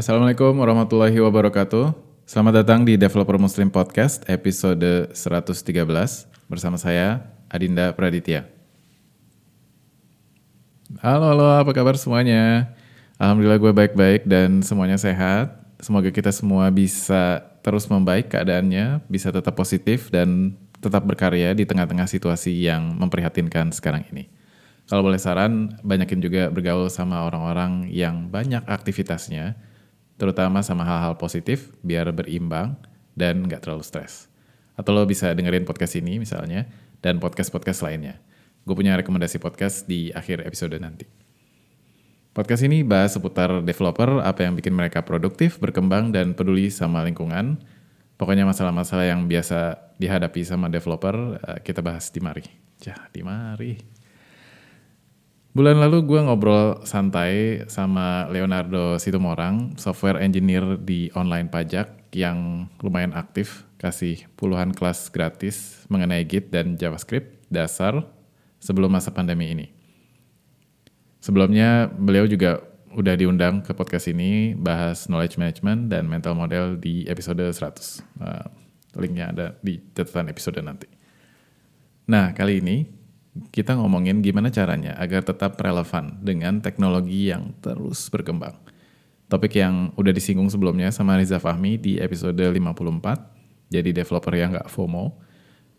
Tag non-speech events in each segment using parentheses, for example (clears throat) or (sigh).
Assalamualaikum warahmatullahi wabarakatuh. Selamat datang di Developer Muslim Podcast episode 113 bersama saya Adinda Praditya. Halo, halo, apa kabar semuanya? Alhamdulillah gue baik-baik dan semuanya sehat. Semoga kita semua bisa terus membaik keadaannya, bisa tetap positif dan tetap berkarya di tengah-tengah situasi yang memprihatinkan sekarang ini. Kalau boleh saran, banyakin juga bergaul sama orang-orang yang banyak aktivitasnya, terutama sama hal-hal positif biar berimbang dan nggak terlalu stres. Atau lo bisa dengerin podcast ini misalnya dan podcast-podcast lainnya. Gue punya rekomendasi podcast di akhir episode nanti. Podcast ini bahas seputar developer, apa yang bikin mereka produktif, berkembang, dan peduli sama lingkungan. Pokoknya masalah-masalah yang biasa dihadapi sama developer, eh, kita bahas di mari. Jah, di mari. Bulan lalu gue ngobrol santai sama Leonardo Situmorang, software engineer di online pajak yang lumayan aktif, kasih puluhan kelas gratis mengenai Git dan JavaScript dasar sebelum masa pandemi ini. Sebelumnya beliau juga udah diundang ke podcast ini bahas knowledge management dan mental model di episode 100. Uh, eh, linknya ada di catatan episode nanti. Nah, kali ini kita ngomongin gimana caranya agar tetap relevan dengan teknologi yang terus berkembang. Topik yang udah disinggung sebelumnya sama Riza Fahmi di episode 54, jadi developer yang gak FOMO.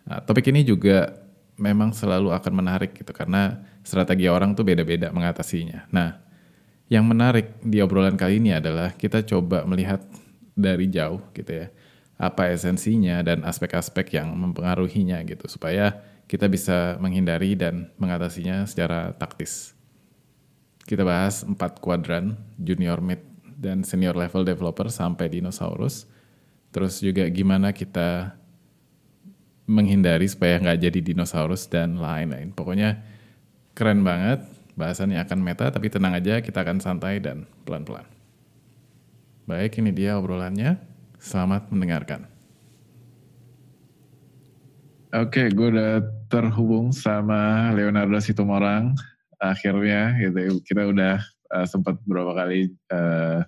Nah, topik ini juga memang selalu akan menarik gitu, karena strategi orang tuh beda-beda mengatasinya. Nah, yang menarik di obrolan kali ini adalah kita coba melihat dari jauh gitu ya, apa esensinya dan aspek-aspek yang mempengaruhinya gitu, supaya kita bisa menghindari dan mengatasinya secara taktis. Kita bahas empat kuadran, junior, mid, dan senior level developer sampai dinosaurus. Terus juga gimana kita menghindari supaya nggak jadi dinosaurus dan lain-lain. Pokoknya keren banget, bahasannya akan meta, tapi tenang aja kita akan santai dan pelan-pelan. Baik, ini dia obrolannya. Selamat mendengarkan. Oke, gue udah terhubung sama Leonardo Situmorang. Akhirnya gitu, kita udah uh, sempat beberapa kali uh,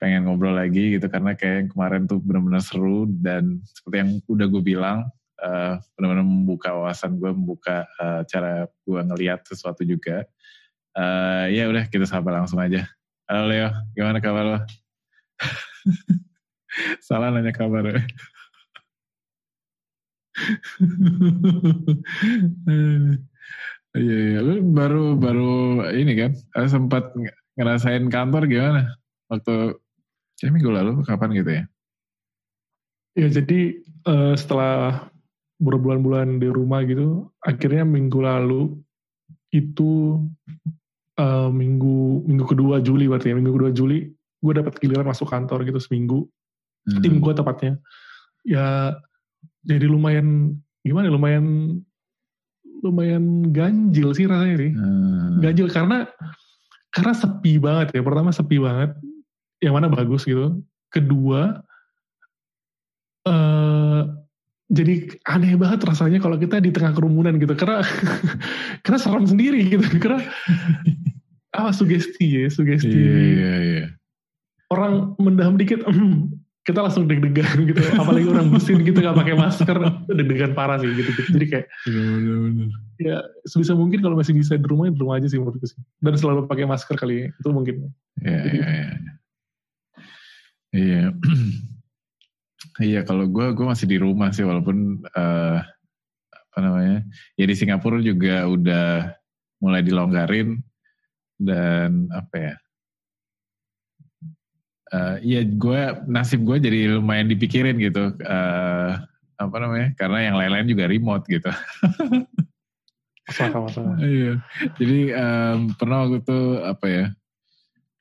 pengen ngobrol lagi gitu karena kayak yang kemarin tuh benar-benar seru dan seperti yang udah gue bilang uh, benar-benar membuka wawasan gue, membuka uh, cara gue ngelihat sesuatu juga. Uh, ya udah kita sapa langsung aja. Halo Leo, gimana kabar lo? (laughs) Salah nanya kabar. (laughs) Iya, iya. Lu baru baru ini kan eh, sempat ngerasain kantor gimana waktu ya minggu lalu kapan gitu ya? Ya jadi uh, setelah berbulan-bulan di rumah gitu, akhirnya minggu lalu itu uh, minggu minggu kedua Juli berarti ya minggu kedua Juli gue dapat giliran masuk kantor gitu seminggu hmm. tim gue tepatnya ya jadi lumayan gimana ya, lumayan lumayan ganjil sih rasanya nih. Hmm. Ganjil karena karena sepi banget ya. Pertama sepi banget. Yang mana bagus gitu. Kedua uh, jadi aneh banget rasanya kalau kita di tengah kerumunan gitu. Karena (laughs) karena serem sendiri gitu. Karena apa sugesti ya, sugesti. Iya, iya, iya. Orang mendaham dikit, kita langsung deg-degan (laughs) gitu. Apalagi orang mesin gitu nggak pakai masker. Deg-degan parah sih gitu, gitu. jadi kayak bener, ya sebisa mungkin kalau masih bisa di rumah di rumah aja sih menurutku sih. Dan selalu pakai masker kali ya itu mungkin. Ya, jadi, ya, ya. iya. Iya (clears throat) kalau gue gue masih di rumah sih walaupun uh, apa namanya ya di Singapura juga udah mulai dilonggarin dan apa ya uh, ya gue nasib gue jadi lumayan dipikirin gitu. Uh, apa namanya? Karena yang lain-lain juga remote gitu. (laughs) Masalah masalah iya. Jadi um, pernah waktu itu apa ya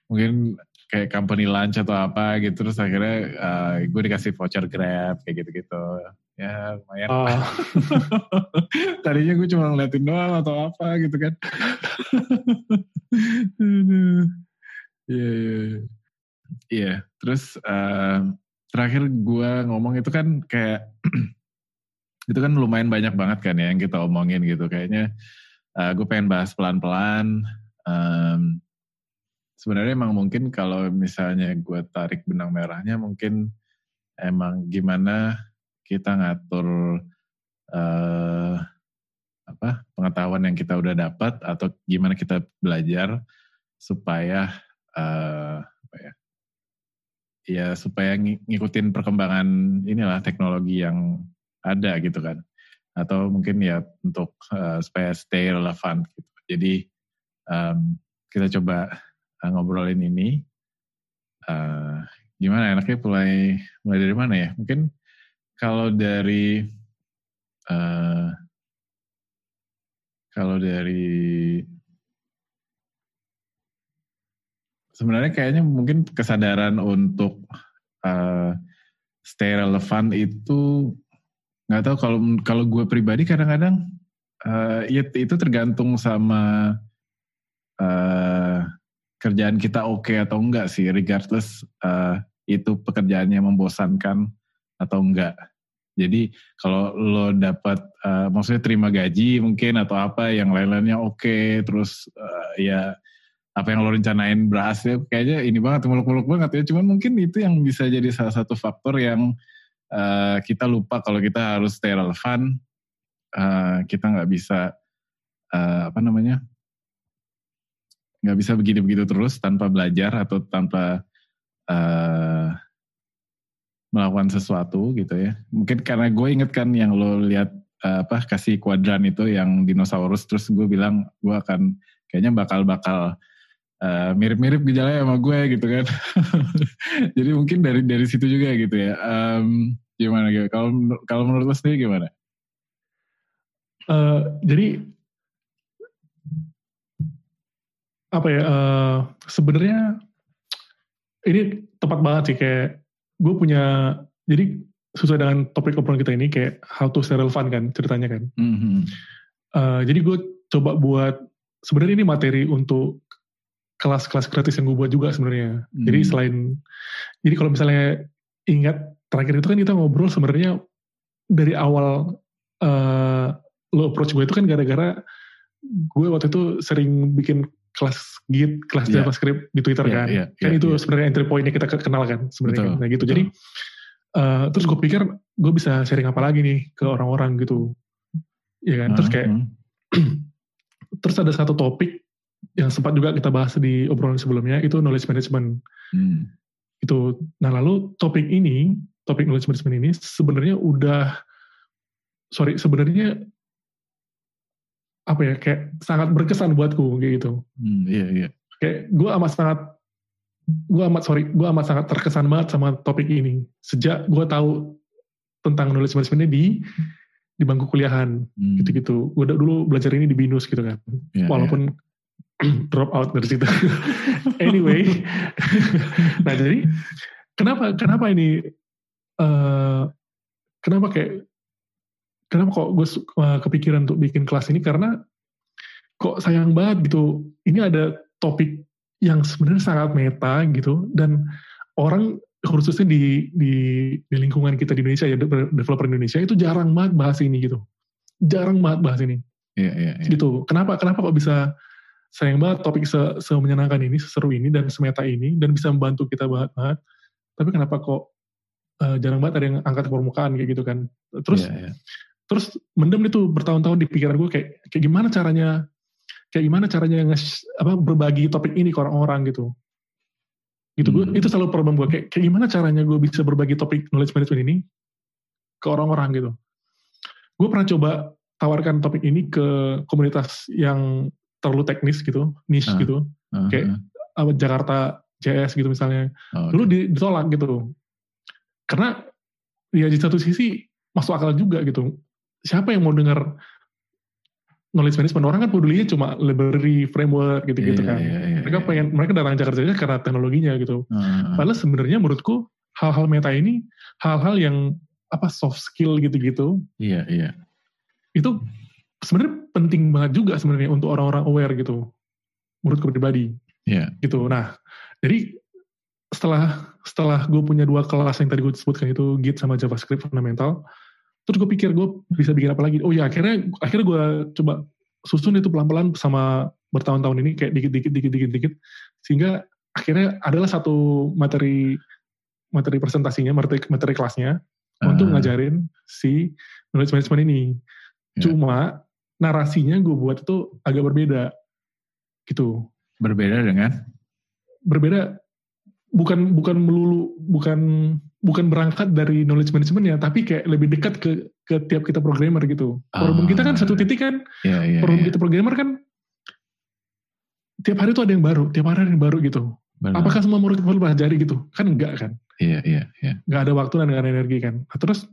mungkin kayak company lunch atau apa gitu terus akhirnya uh, gue dikasih voucher grab kayak gitu-gitu. Ya lumayan. Oh. (laughs) tadinya gue cuma ngeliatin doang atau apa gitu kan. (laughs) Iya iya, iya. Iya, terus uh, terakhir gue ngomong itu kan kayak (clears throat) itu kan lumayan banyak banget kan ya yang kita omongin gitu. Kayaknya uh, gue pengen bahas pelan-pelan. Um, sebenarnya emang mungkin kalau misalnya gue tarik benang merahnya mungkin emang gimana kita ngatur uh, apa pengetahuan yang kita udah dapat atau gimana kita belajar supaya uh, ya supaya ng ngikutin perkembangan inilah teknologi yang ada gitu kan atau mungkin ya untuk uh, supaya stay relevan gitu jadi um, kita coba uh, ngobrolin ini. Uh, gimana enaknya mulai mulai dari mana ya? Mungkin kalau dari uh, kalau dari sebenarnya kayaknya mungkin kesadaran untuk uh, stay relevan itu nggak tahu kalau kalau gue pribadi kadang-kadang uh, ya itu tergantung sama uh, kerjaan kita oke okay atau enggak sih, regardless uh, itu pekerjaannya membosankan atau enggak. Jadi kalau lo dapat, uh, maksudnya terima gaji mungkin atau apa, yang lain-lainnya oke, okay, terus uh, ya apa yang lo rencanain berhasil, kayaknya ini banget, muluk-muluk banget ya. Cuman mungkin itu yang bisa jadi salah satu faktor yang uh, kita lupa kalau kita harus stay relevan, uh, kita nggak bisa uh, apa namanya nggak bisa begitu-begitu terus tanpa belajar atau tanpa uh, melakukan sesuatu gitu ya. Mungkin karena gue inget kan yang lo lihat uh, apa kasih kuadran itu yang dinosaurus terus gue bilang gue akan kayaknya bakal-bakal uh, mirip-mirip gejalanya sama gue gitu kan. (laughs) jadi mungkin dari dari situ juga gitu ya. Um, gimana gitu? Kalau kalau menurut lo sendiri gimana? Uh, jadi apa ya uh, sebenarnya ini tepat banget sih kayak gue punya jadi sesuai dengan topik obrolan kita ini kayak how to stay relevant kan ceritanya kan mm-hmm. uh, jadi gue coba buat sebenarnya ini materi untuk kelas-kelas gratis yang gue buat juga sebenarnya mm-hmm. jadi selain jadi kalau misalnya ingat terakhir itu kan kita ngobrol sebenarnya dari awal uh, lo approach gue itu kan gara-gara gue waktu itu sering bikin kelas Git, kelas yeah. JavaScript di Twitter yeah, kan. Yeah, kan yeah, itu yeah. sebenarnya entry point yang kita kenal kan sebenarnya kan. Nah gitu. Betul. Jadi uh, terus gue pikir gue bisa sharing apa lagi nih ke orang-orang gitu. Ya kan. Terus kayak uh. (clears throat) terus ada satu topik yang sempat juga kita bahas di obrolan sebelumnya itu knowledge management. Hmm. Itu. Nah lalu topik ini, topik knowledge management ini sebenarnya udah sorry sebenarnya apa ya kayak sangat berkesan buatku kayak gitu. Hmm, iya iya. Kayak gue amat sangat gue amat sorry gue amat sangat terkesan banget sama topik ini sejak gue tahu tentang knowledge management di di bangku kuliahan hmm. gitu-gitu. Gue dulu belajar ini di binus gitu kan. Yeah, Walaupun yeah. (clears throat) drop out dari situ. (laughs) anyway, (laughs) nah jadi kenapa kenapa ini uh, kenapa kayak kenapa kok gue uh, kepikiran untuk bikin kelas ini? Karena kok sayang banget gitu. Ini ada topik yang sebenarnya sangat meta gitu dan orang khususnya di, di di lingkungan kita di Indonesia ya developer Indonesia itu jarang banget bahas ini gitu. Jarang banget bahas ini. Yeah, yeah, yeah. gitu. Kenapa kenapa kok bisa sayang banget topik se, se menyenangkan ini seseru ini dan semeta ini dan bisa membantu kita banget, banget. Tapi kenapa kok uh, jarang banget ada yang angkat ke permukaan kayak gitu kan? Terus yeah, yeah terus mendem itu bertahun-tahun di pikiran gue kayak kayak gimana caranya kayak gimana caranya nges, apa berbagi topik ini ke orang-orang gitu. Gitu hmm. gue itu selalu problem gue kayak, kayak gimana caranya gue bisa berbagi topik knowledge management ini ke orang-orang gitu? Gue pernah coba tawarkan topik ini ke komunitas yang terlalu teknis gitu niche uh, gitu uh, kayak uh. Jakarta JS gitu misalnya oh, okay. dulu ditolak gitu karena ya di satu sisi masuk akal juga gitu siapa yang mau dengar knowledge management orang kan pedulinya cuma library framework gitu-gitu yeah, kan. Yeah, yeah, mereka yeah. pengen mereka datang Jakarta karena teknologinya gitu. Uh. Padahal sebenarnya menurutku hal-hal meta ini hal-hal yang apa soft skill gitu-gitu. Iya, yeah, iya. Yeah. Itu sebenarnya penting banget juga sebenarnya untuk orang-orang aware gitu. Menurutku pribadi. Iya. Yeah. Gitu. Nah, jadi setelah setelah gue punya dua kelas yang tadi gue sebutkan itu Git sama JavaScript fundamental, terus gue pikir gue bisa bikin apa lagi oh ya akhirnya akhirnya gue coba susun itu pelan-pelan sama bertahun-tahun ini kayak dikit-dikit dikit-dikit dikit sehingga akhirnya adalah satu materi materi presentasinya, materi, materi kelasnya uh. untuk ngajarin si knowledge management ini. Yeah. Cuma narasinya gue buat itu agak berbeda, gitu. Berbeda dengan? Berbeda bukan bukan melulu bukan bukan berangkat dari knowledge management ya, tapi kayak lebih dekat ke ke tiap kita programmer gitu. Problem kita kan satu titik kan, yeah, yeah, problem yeah. kita programmer kan tiap hari tuh ada yang baru, tiap hari ada yang baru gitu. Benar. Apakah semua murid perlu pelajari gitu? Kan enggak kan? Iya, iya, iya. Enggak ada waktu dan enggak ada energi kan. Nah, terus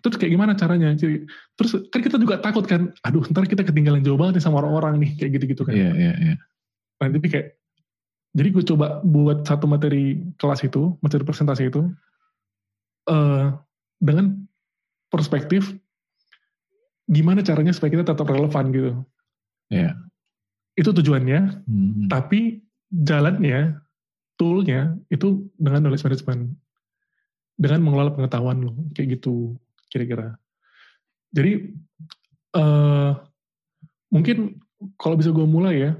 terus kayak gimana caranya? Jadi, terus kan kita juga takut kan, aduh ntar kita ketinggalan jauh banget nih sama orang-orang nih, kayak gitu-gitu kan. Iya, iya, iya. Nah, tapi kayak, jadi gue coba buat satu materi kelas itu, materi presentasi itu, uh, dengan perspektif gimana caranya supaya kita tetap relevan gitu. Iya. Itu tujuannya, hmm. tapi jalannya, toolnya itu dengan knowledge management. Dengan mengelola pengetahuan lo, kayak gitu kira-kira. Jadi, uh, mungkin kalau bisa gue mulai ya,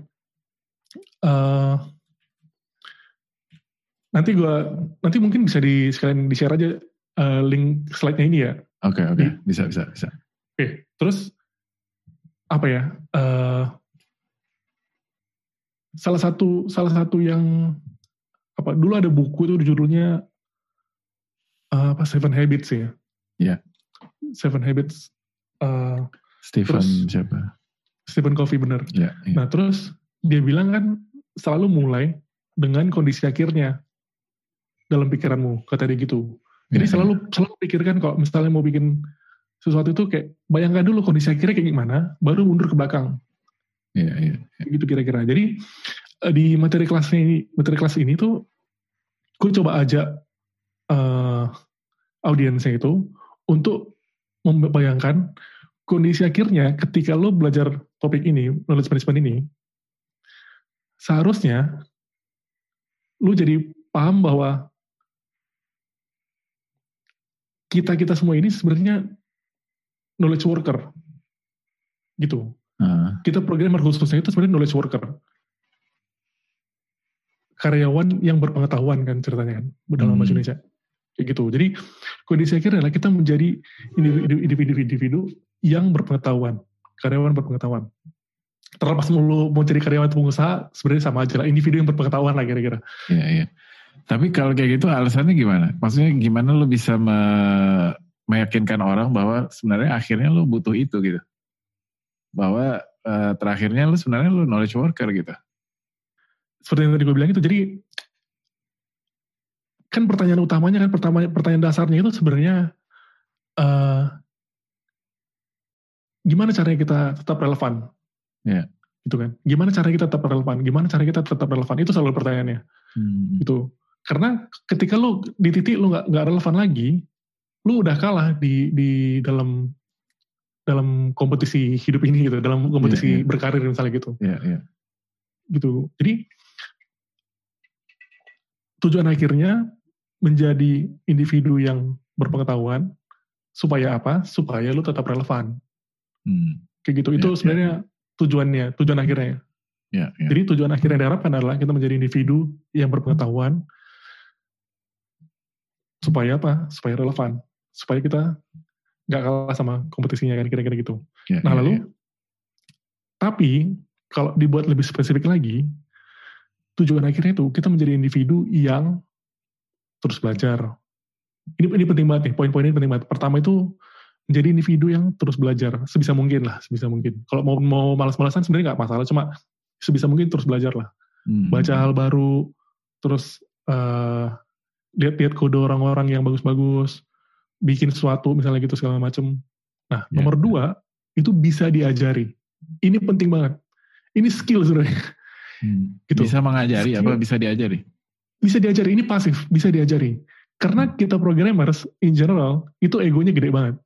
uh, nanti gue nanti mungkin bisa di sekalian di share aja uh, link slide-nya ini ya. Oke okay, oke okay. bisa bisa bisa. Oke okay. terus apa ya? Uh, salah satu salah satu yang apa dulu ada buku itu judulnya uh, apa Seven Habits ya. Iya. Yeah. Seven Habits. Uh, Stephen terus, siapa? Stephen Covey bener. Yeah, yeah. Nah terus dia bilang kan selalu mulai dengan kondisi akhirnya dalam pikiranmu kata dia gitu. Jadi yeah, selalu yeah. selalu pikirkan kalau misalnya mau bikin sesuatu itu kayak bayangkan dulu kondisi akhirnya kayak gimana, baru mundur ke belakang. Iya, iya. iya. Gitu kira-kira. Jadi eh, di materi kelas ini, materi kelas ini tuh gue coba ajak uh, audiensnya itu untuk membayangkan kondisi akhirnya ketika lo belajar topik ini, knowledge management ini, seharusnya lo jadi paham bahwa kita-kita semua ini sebenarnya knowledge worker. Gitu. Uh. Kita programmer khususnya itu sebenarnya knowledge worker. Karyawan yang berpengetahuan kan ceritanya kan dalam bahasa hmm. Indonesia. Kayak gitu. Jadi kondisi akhirnya adalah kita menjadi individu-individu yang berpengetahuan. Karyawan berpengetahuan. Terlepas mau, mau jadi karyawan atau pengusaha, sebenarnya sama aja lah. Individu yang berpengetahuan lah kira-kira. Iya, iya. Tapi kalau kayak gitu alasannya gimana? Maksudnya gimana lo bisa me meyakinkan orang bahwa sebenarnya akhirnya lo butuh itu gitu? Bahwa uh, terakhirnya lu sebenarnya lu knowledge worker gitu. Seperti yang tadi gue bilang itu, jadi kan pertanyaan utamanya kan pertama pertanyaan dasarnya itu sebenarnya uh, gimana caranya kita tetap relevan? Ya. Yeah. Gitu kan? Gimana cara kita tetap relevan? Gimana cara kita tetap relevan? Itu selalu pertanyaannya. Hmm. Itu karena ketika lu di titik lu nggak nggak relevan lagi, lu udah kalah di di dalam dalam kompetisi hidup ini gitu, dalam kompetisi yeah, yeah. berkarir misalnya gitu. Yeah, yeah. Gitu. Jadi tujuan akhirnya menjadi individu yang berpengetahuan supaya apa? Supaya lu tetap relevan. Hmm. Kayak gitu. Yeah, Itu ya, sebenarnya yeah. tujuannya, tujuan akhirnya. Yeah, yeah. Jadi tujuan akhirnya diharapkan adalah kita menjadi individu yang berpengetahuan supaya apa? Supaya relevan, supaya kita nggak kalah sama kompetisinya kan kira-kira gitu. Ya, nah ya, lalu, ya. tapi kalau dibuat lebih spesifik lagi, tujuan akhirnya itu kita menjadi individu yang terus belajar. Ini ini penting banget nih, poin-poin ini penting banget. Pertama itu menjadi individu yang terus belajar sebisa mungkin lah, sebisa mungkin. Kalau mau mau malas-malasan sebenarnya nggak masalah, cuma sebisa mungkin terus belajar lah. Hmm. Baca hal baru, terus uh, lihat-lihat kode orang-orang yang bagus-bagus, bikin sesuatu misalnya gitu segala macam. Nah, yeah. nomor dua itu bisa diajari. Ini penting banget. Ini skill sebenarnya. Hmm. Gitu. Bisa mengajari skill. apa bisa diajari? Bisa diajari. Ini pasif, bisa diajari. Karena kita programmers in general itu egonya gede banget.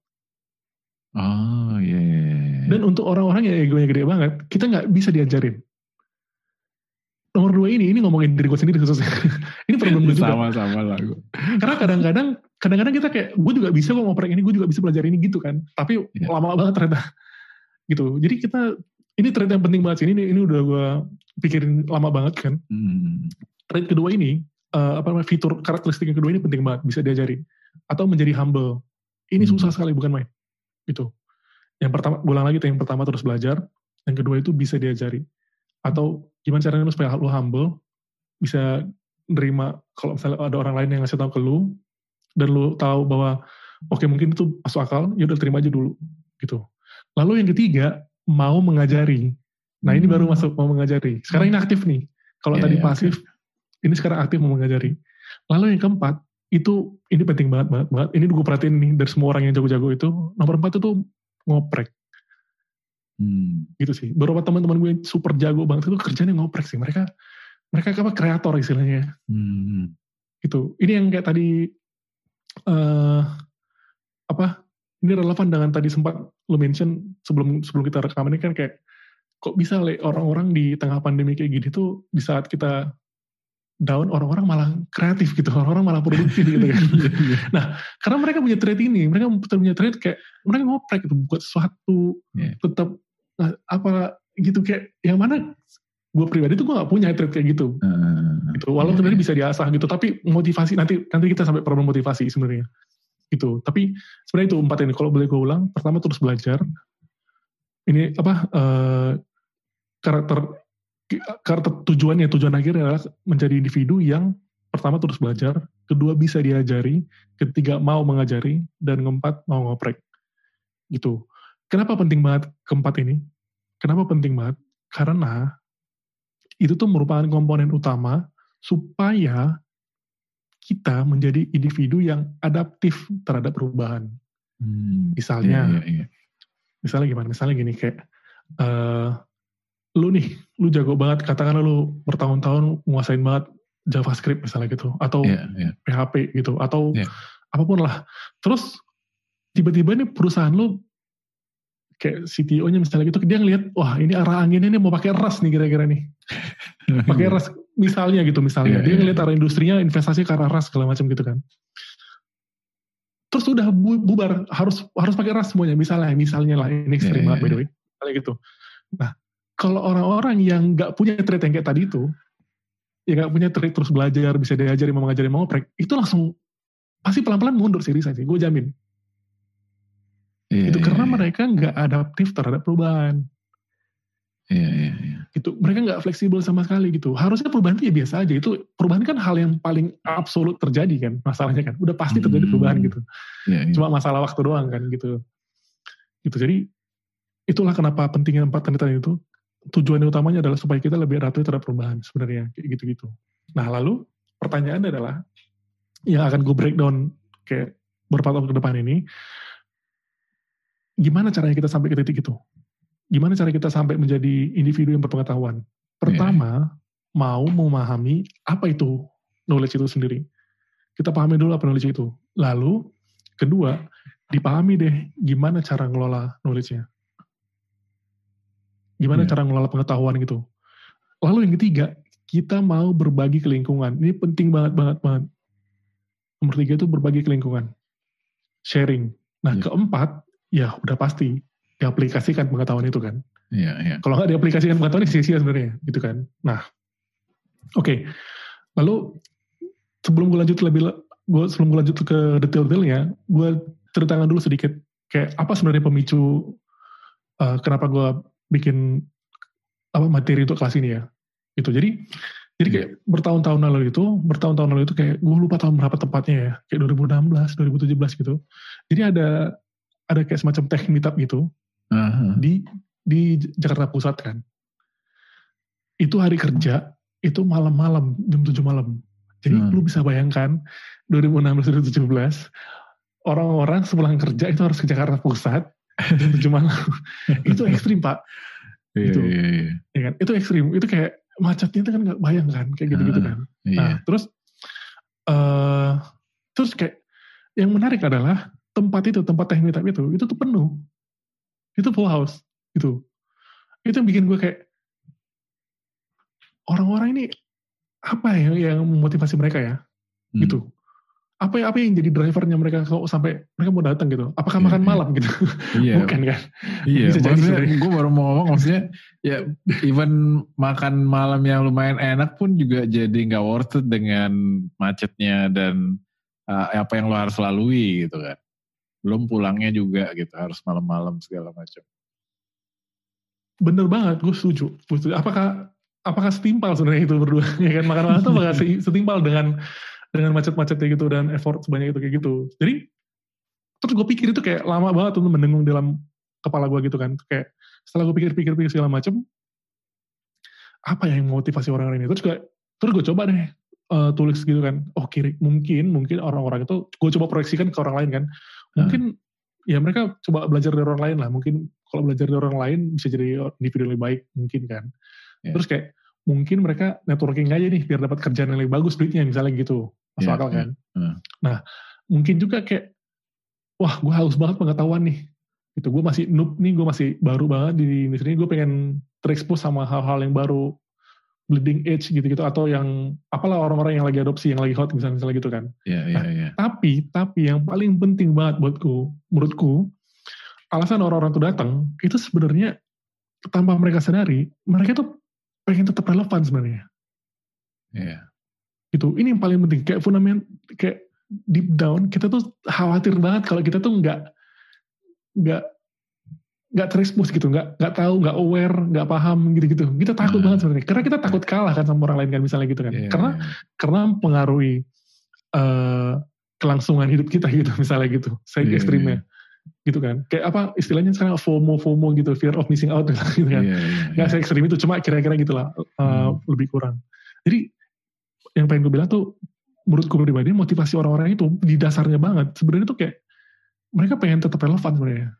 Oh iya. Yeah, yeah, Dan untuk orang-orang yang egonya gede banget, kita nggak bisa diajarin nomor dua ini ini ngomongin diri gue sendiri khususnya (laughs) ini problem gue juga sama-sama lah gue karena kadang-kadang kadang-kadang kita kayak gue juga bisa kok ngoprek ini gue juga bisa belajar ini gitu kan tapi yeah. lama banget ternyata gitu jadi kita ini ternyata yang penting banget sih ini ini udah gue pikirin lama banget kan hmm. Trait kedua ini uh, apa namanya fitur karakteristik yang kedua ini penting banget bisa diajari atau menjadi humble. Ini susah sekali bukan main. Itu yang pertama ulang lagi tuh yang pertama terus belajar. Yang kedua itu bisa diajari atau gimana caranya supaya lu humble bisa nerima kalau misalnya ada orang lain yang ngasih tahu ke lu dan lu tahu bahwa oke okay, mungkin itu masuk akal ya udah terima aja dulu. Gitu. Lalu yang ketiga mau mengajari. Nah ini baru hmm. masuk mau mengajari. Sekarang ini aktif nih. Kalau yeah, tadi yeah, pasif okay. Ini sekarang aktif mau mengajari lalu yang keempat itu ini penting banget banget banget. Ini gue perhatiin nih dari semua orang yang jago-jago itu nomor empat itu ngoprek. Hmm. gitu sih. Beberapa teman-teman gue yang super jago banget itu kerjanya ngoprek sih. Mereka mereka apa kreator istilahnya. Hmm. gitu. Ini yang kayak tadi uh, apa ini relevan dengan tadi sempat lo mention sebelum sebelum kita rekam ini kan kayak kok bisa orang-orang di tengah pandemi kayak gini tuh di saat kita down orang-orang malah kreatif gitu orang-orang malah produktif gitu kan (laughs) iya, iya. nah karena mereka punya trade ini mereka punya trade kayak mereka ngoprek gitu buat sesuatu yeah. tetap nah, apa gitu kayak yang mana gue pribadi tuh gue gak punya trade kayak gitu uh, gitu walaupun yeah. tadi bisa diasah gitu tapi motivasi nanti nanti kita sampai problem motivasi sebenarnya gitu tapi sebenarnya itu empat ini kalau boleh gue ulang pertama terus belajar ini apa uh, karakter karakter tujuannya tujuan akhirnya adalah menjadi individu yang pertama terus belajar kedua bisa diajari ketiga mau mengajari dan keempat mau ngoprek gitu kenapa penting banget keempat ini kenapa penting banget karena itu tuh merupakan komponen utama supaya kita menjadi individu yang adaptif terhadap perubahan. Hmm, misalnya, iya, iya, iya. misalnya gimana? Misalnya gini kayak, uh, lu nih, lu jago banget, katakanlah lu bertahun-tahun menguasain banget JavaScript misalnya gitu, atau yeah, yeah. PHP gitu, atau yeah. apa pun lah. Terus tiba-tiba nih perusahaan lu kayak CTO-nya misalnya gitu dia ngeliat wah ini arah anginnya ini mau pakai ras nih kira-kira nih (laughs) pakai ras misalnya gitu misalnya yeah, dia yeah. ngeliat arah industrinya investasi ke arah ras segala macam gitu kan terus udah bu bubar harus harus pakai ras semuanya misalnya misalnya lah ini ekstrim yeah, yeah, by the way kayak gitu nah kalau orang-orang yang nggak punya trait yang kayak tadi itu ya nggak punya trait terus belajar bisa diajari mau mengajari mau ngoprek itu langsung pasti pelan-pelan mundur sih sih gue jamin Yeah, itu yeah, karena yeah. mereka nggak adaptif terhadap perubahan. Iya, iya, iya. Itu mereka nggak fleksibel sama sekali gitu. Harusnya perubahan itu ya biasa aja. Itu perubahan kan hal yang paling absolut terjadi kan, masalahnya kan. Udah pasti terjadi perubahan gitu. Yeah, yeah. Cuma masalah waktu doang kan gitu. Gitu. Jadi itulah kenapa pentingnya empat tanda itu. Tujuan utamanya adalah supaya kita lebih adaptif terhadap perubahan sebenarnya kayak gitu-gitu. Nah lalu pertanyaannya adalah yang akan gue breakdown kayak beberapa tahun ke depan ini gimana caranya kita sampai ke titik itu? Gimana cara kita sampai menjadi individu yang berpengetahuan? Pertama, yeah. mau memahami apa itu knowledge itu sendiri. Kita pahami dulu apa knowledge itu. Lalu, kedua, dipahami deh gimana cara ngelola knowledge-nya. Gimana yeah. cara ngelola pengetahuan gitu. Lalu yang ketiga, kita mau berbagi ke lingkungan. Ini penting banget, banget, banget. Nomor tiga itu berbagi ke lingkungan. Sharing. Nah, yeah. keempat, ya udah pasti diaplikasikan pengetahuan itu kan. Iya, iya. Kalau nggak diaplikasikan pengetahuan sia-sia sebenarnya, gitu kan. Nah, oke. Okay. Lalu sebelum gue lanjut lebih, gue sebelum gue lanjut ke detail-detailnya, gue ceritakan dulu sedikit kayak apa sebenarnya pemicu uh, kenapa gue bikin apa materi untuk kelas ini ya. Itu jadi jadi kayak yeah. bertahun-tahun lalu itu, bertahun-tahun lalu itu kayak gue lupa tahun berapa tepatnya ya, kayak 2016, 2017 gitu. Jadi ada ada kayak semacam tech meetup gitu uh-huh. di di Jakarta Pusat kan. Itu hari kerja, itu malam-malam jam 7 malam. Jadi uh. lu bisa bayangkan 2016 2017 orang-orang sepulang kerja itu harus ke Jakarta Pusat jam 7 malam. itu ekstrim, Pak. Itu, iya, iya. Ya kan? Itu ekstrim. Itu kayak macetnya itu kan nggak bayang kan, kayak gitu-gitu uh, kan. Iya. Nah, terus uh, terus kayak yang menarik adalah tempat itu, tempat teh meetup itu, itu tuh penuh. Itu full house. Itu. Itu yang bikin gue kayak, orang-orang ini apa ya yang memotivasi mereka ya? Hmm. Gitu. Apa ya apa yang jadi drivernya mereka kalau sampai mereka mau datang gitu? Apakah yeah, makan yeah. malam gitu? (laughs) Yeah. bukan kan? Iya yeah, maksudnya gue baru mau ngomong maksudnya ya even makan malam yang lumayan enak pun juga jadi nggak worth it dengan macetnya dan uh, apa yang lo harus lalui gitu kan. Belum pulangnya juga gitu harus malam-malam segala macam. Bener banget gue setuju. gue setuju. Apakah apakah setimpal sebenarnya itu berdua? (laughs) Ya kan makan malam itu apakah (laughs) setimpal dengan dengan macet-macetnya gitu dan effort sebanyak itu kayak gitu. Jadi terus gue pikir itu kayak lama banget tuh mendengung dalam kepala gue gitu kan. Kayak setelah gue pikir-pikir pikir segala macem apa yang motivasi orang-orang ini? Terus gue terus gue coba deh uh, tulis gitu kan. Oh kiri mungkin mungkin orang-orang itu gue coba proyeksikan ke orang lain kan. Mungkin hmm. ya mereka coba belajar dari orang lain lah. Mungkin kalau belajar dari orang lain bisa jadi individu lebih baik mungkin kan. Yeah. terus kayak mungkin mereka networking aja nih biar dapat kerjaan yang lebih bagus duitnya misalnya gitu masuk yeah, akal kan yeah. nah mungkin juga kayak wah gue haus banget pengetahuan nih gitu gue masih noob nih gue masih baru banget di industri ini gue pengen terekspos sama hal-hal yang baru bleeding edge gitu-gitu atau yang apalah orang-orang yang lagi adopsi yang lagi hot misalnya, misalnya gitu kan yeah, yeah, nah, yeah. tapi tapi yang paling penting banget buatku menurutku alasan orang-orang itu datang itu sebenarnya tanpa mereka sadari mereka tuh pengen tetap relevan sebenarnya. Iya. Yeah. Itu ini yang paling penting. Kayak fundament kayak deep down kita tuh khawatir banget kalau kita tuh nggak nggak nggak terexpose gitu, nggak nggak tahu, nggak aware, nggak paham gitu-gitu. Kita takut uh, banget sebenarnya, karena kita takut kalah kan sama orang lain kan misalnya gitu kan. Yeah, karena karena mempengaruhi uh, kelangsungan hidup kita gitu (laughs) misalnya gitu, saya yeah, ekstrimnya. Yeah gitu kan. Kayak apa istilahnya sekarang FOMO FOMO gitu fear of missing out (laughs) gitu kan. Yeah, yeah, yeah. se ekstrim itu cuma kira-kira gitulah uh, hmm. lebih kurang. Jadi yang pengen gue bilang tuh menurutku pribadi motivasi orang-orang itu di dasarnya banget sebenarnya tuh kayak mereka pengen tetap relevan sebenarnya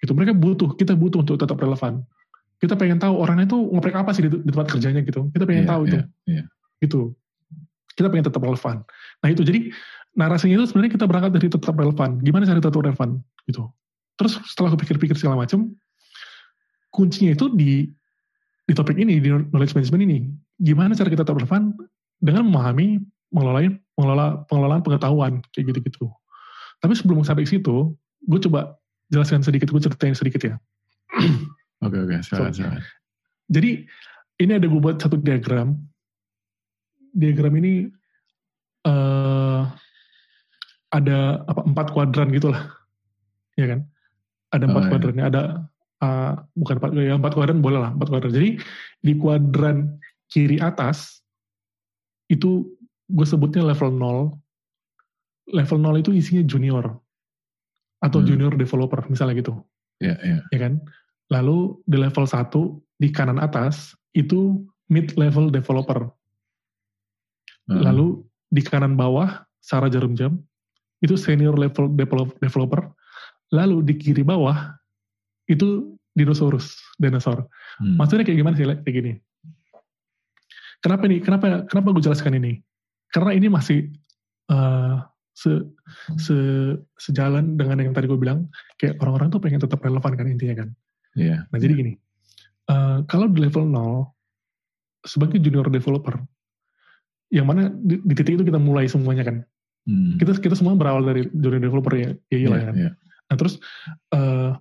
itu mereka butuh kita butuh untuk tetap relevan kita pengen tahu orangnya tuh ngoprek apa sih di, di tempat kerjanya gitu kita pengen yeah, tahu yeah, itu yeah. gitu kita pengen tetap relevan nah itu jadi narasinya itu sebenarnya kita berangkat dari tetap relevan. Gimana cara tetap relevan gitu. Terus setelah aku pikir-pikir segala macam, kuncinya itu di di topik ini di knowledge management ini. Gimana cara kita tetap relevan dengan memahami mengelola mengelola pengelolaan pengetahuan kayak gitu-gitu. Tapi sebelum sampai ke situ, gue coba jelaskan sedikit, gue ceritain sedikit ya. (clears throat) Oke oke, silakan, so, Jadi ini ada gue buat satu diagram. Diagram ini uh, ada apa empat kuadran gitulah ya kan ada empat oh, iya. kuadrannya ada uh, bukan empat ya empat kuadran boleh lah empat kuadran jadi di kuadran kiri atas itu gue sebutnya level 0 level 0 itu isinya junior atau hmm. junior developer misalnya gitu ya yeah, yeah. ya kan lalu di level 1 di kanan atas itu mid level developer hmm. lalu di kanan bawah Sarah Jarum Jam itu senior level developer. Lalu di kiri bawah itu dinosaurus, dinosaur. Hmm. Maksudnya kayak gimana sih? Kayak gini. Kenapa nih? Kenapa kenapa gue jelaskan ini? Karena ini masih uh, se, se sejalan dengan yang tadi gue bilang, kayak orang-orang tuh pengen tetap relevan kan intinya kan. Yeah. Nah jadi gini, uh, kalau di level 0 sebagai junior developer, yang mana di, di titik itu kita mulai semuanya kan, Hmm. Kita kita semua berawal dari junior developer ya, ya iya yeah, kan. Yeah. Nah terus uh,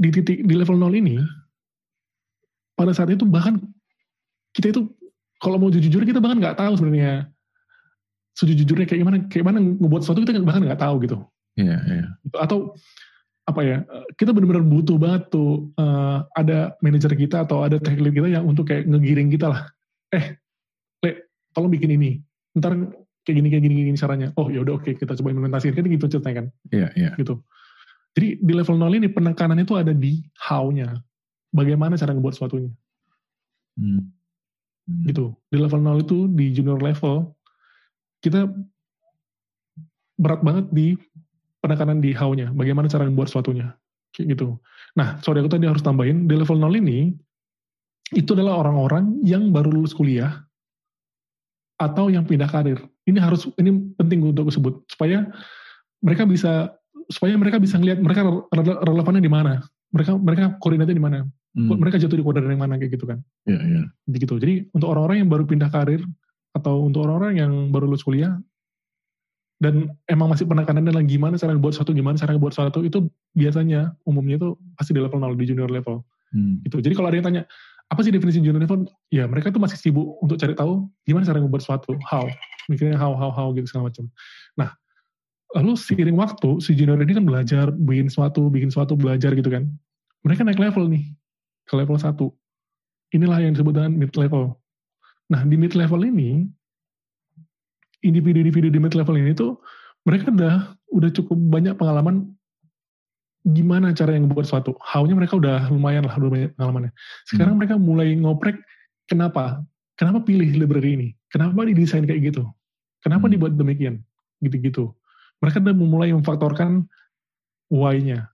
di titik di level 0 ini pada saat itu bahkan kita itu kalau mau jujur kita bahkan nggak tahu sebenarnya sejujurnya kayak gimana kayak mana ngebuat sesuatu kita bahkan nggak tahu gitu. Iya, yeah, iya. Yeah. Atau apa ya kita benar-benar butuh banget tuh uh, ada manajer kita atau ada tech lead kita yang untuk kayak ngegiring kita lah eh le tolong bikin ini ntar kayak gini kayak gini gini caranya oh ya udah oke okay, kita coba implementasikan kan gitu ceritanya kan iya yeah, iya yeah. gitu jadi di level 0 ini penekanan itu ada di how-nya bagaimana cara ngebuat sesuatunya hmm. Hmm. gitu. Di level 0 itu di junior level kita berat banget di penekanan di how-nya. Bagaimana cara ngebuat sesuatunya. Kayak gitu. Nah sorry aku tadi harus tambahin. Di level 0 ini itu adalah orang-orang yang baru lulus kuliah atau yang pindah karir. Ini harus ini penting untuk disebut. Supaya mereka bisa supaya mereka bisa ngelihat mereka relevannya di mana. Mereka mereka koordinatnya di mana hmm. mereka jatuh di koordinat yang mana kayak gitu kan? Yeah, yeah. jadi gitu jadi untuk orang-orang yang baru pindah karir atau untuk orang-orang yang baru lulus kuliah dan emang masih penekanannya adalah gimana cara buat sesuatu gimana cara buat sesuatu itu biasanya umumnya itu pasti di level 0 di junior level. Hmm. gitu. Jadi kalau ada yang tanya apa sih definisi junior level? Ya mereka tuh masih sibuk untuk cari tahu gimana cara buat sesuatu how. Mikirnya how how how gitu segala macam. Nah lalu seiring waktu si junior ini kan belajar bikin sesuatu bikin sesuatu belajar gitu kan. Mereka naik level nih ke level 1 inilah yang disebut dengan mid level nah di mid level ini individu-individu di mid level ini tuh mereka udah udah cukup banyak pengalaman gimana cara yang buat sesuatu. How-nya mereka udah lumayan lah, udah banyak pengalamannya. Sekarang hmm. mereka mulai ngoprek kenapa? Kenapa pilih library ini? Kenapa didesain kayak gitu? Kenapa hmm. dibuat demikian? Gitu-gitu. Mereka udah mulai memfaktorkan why-nya.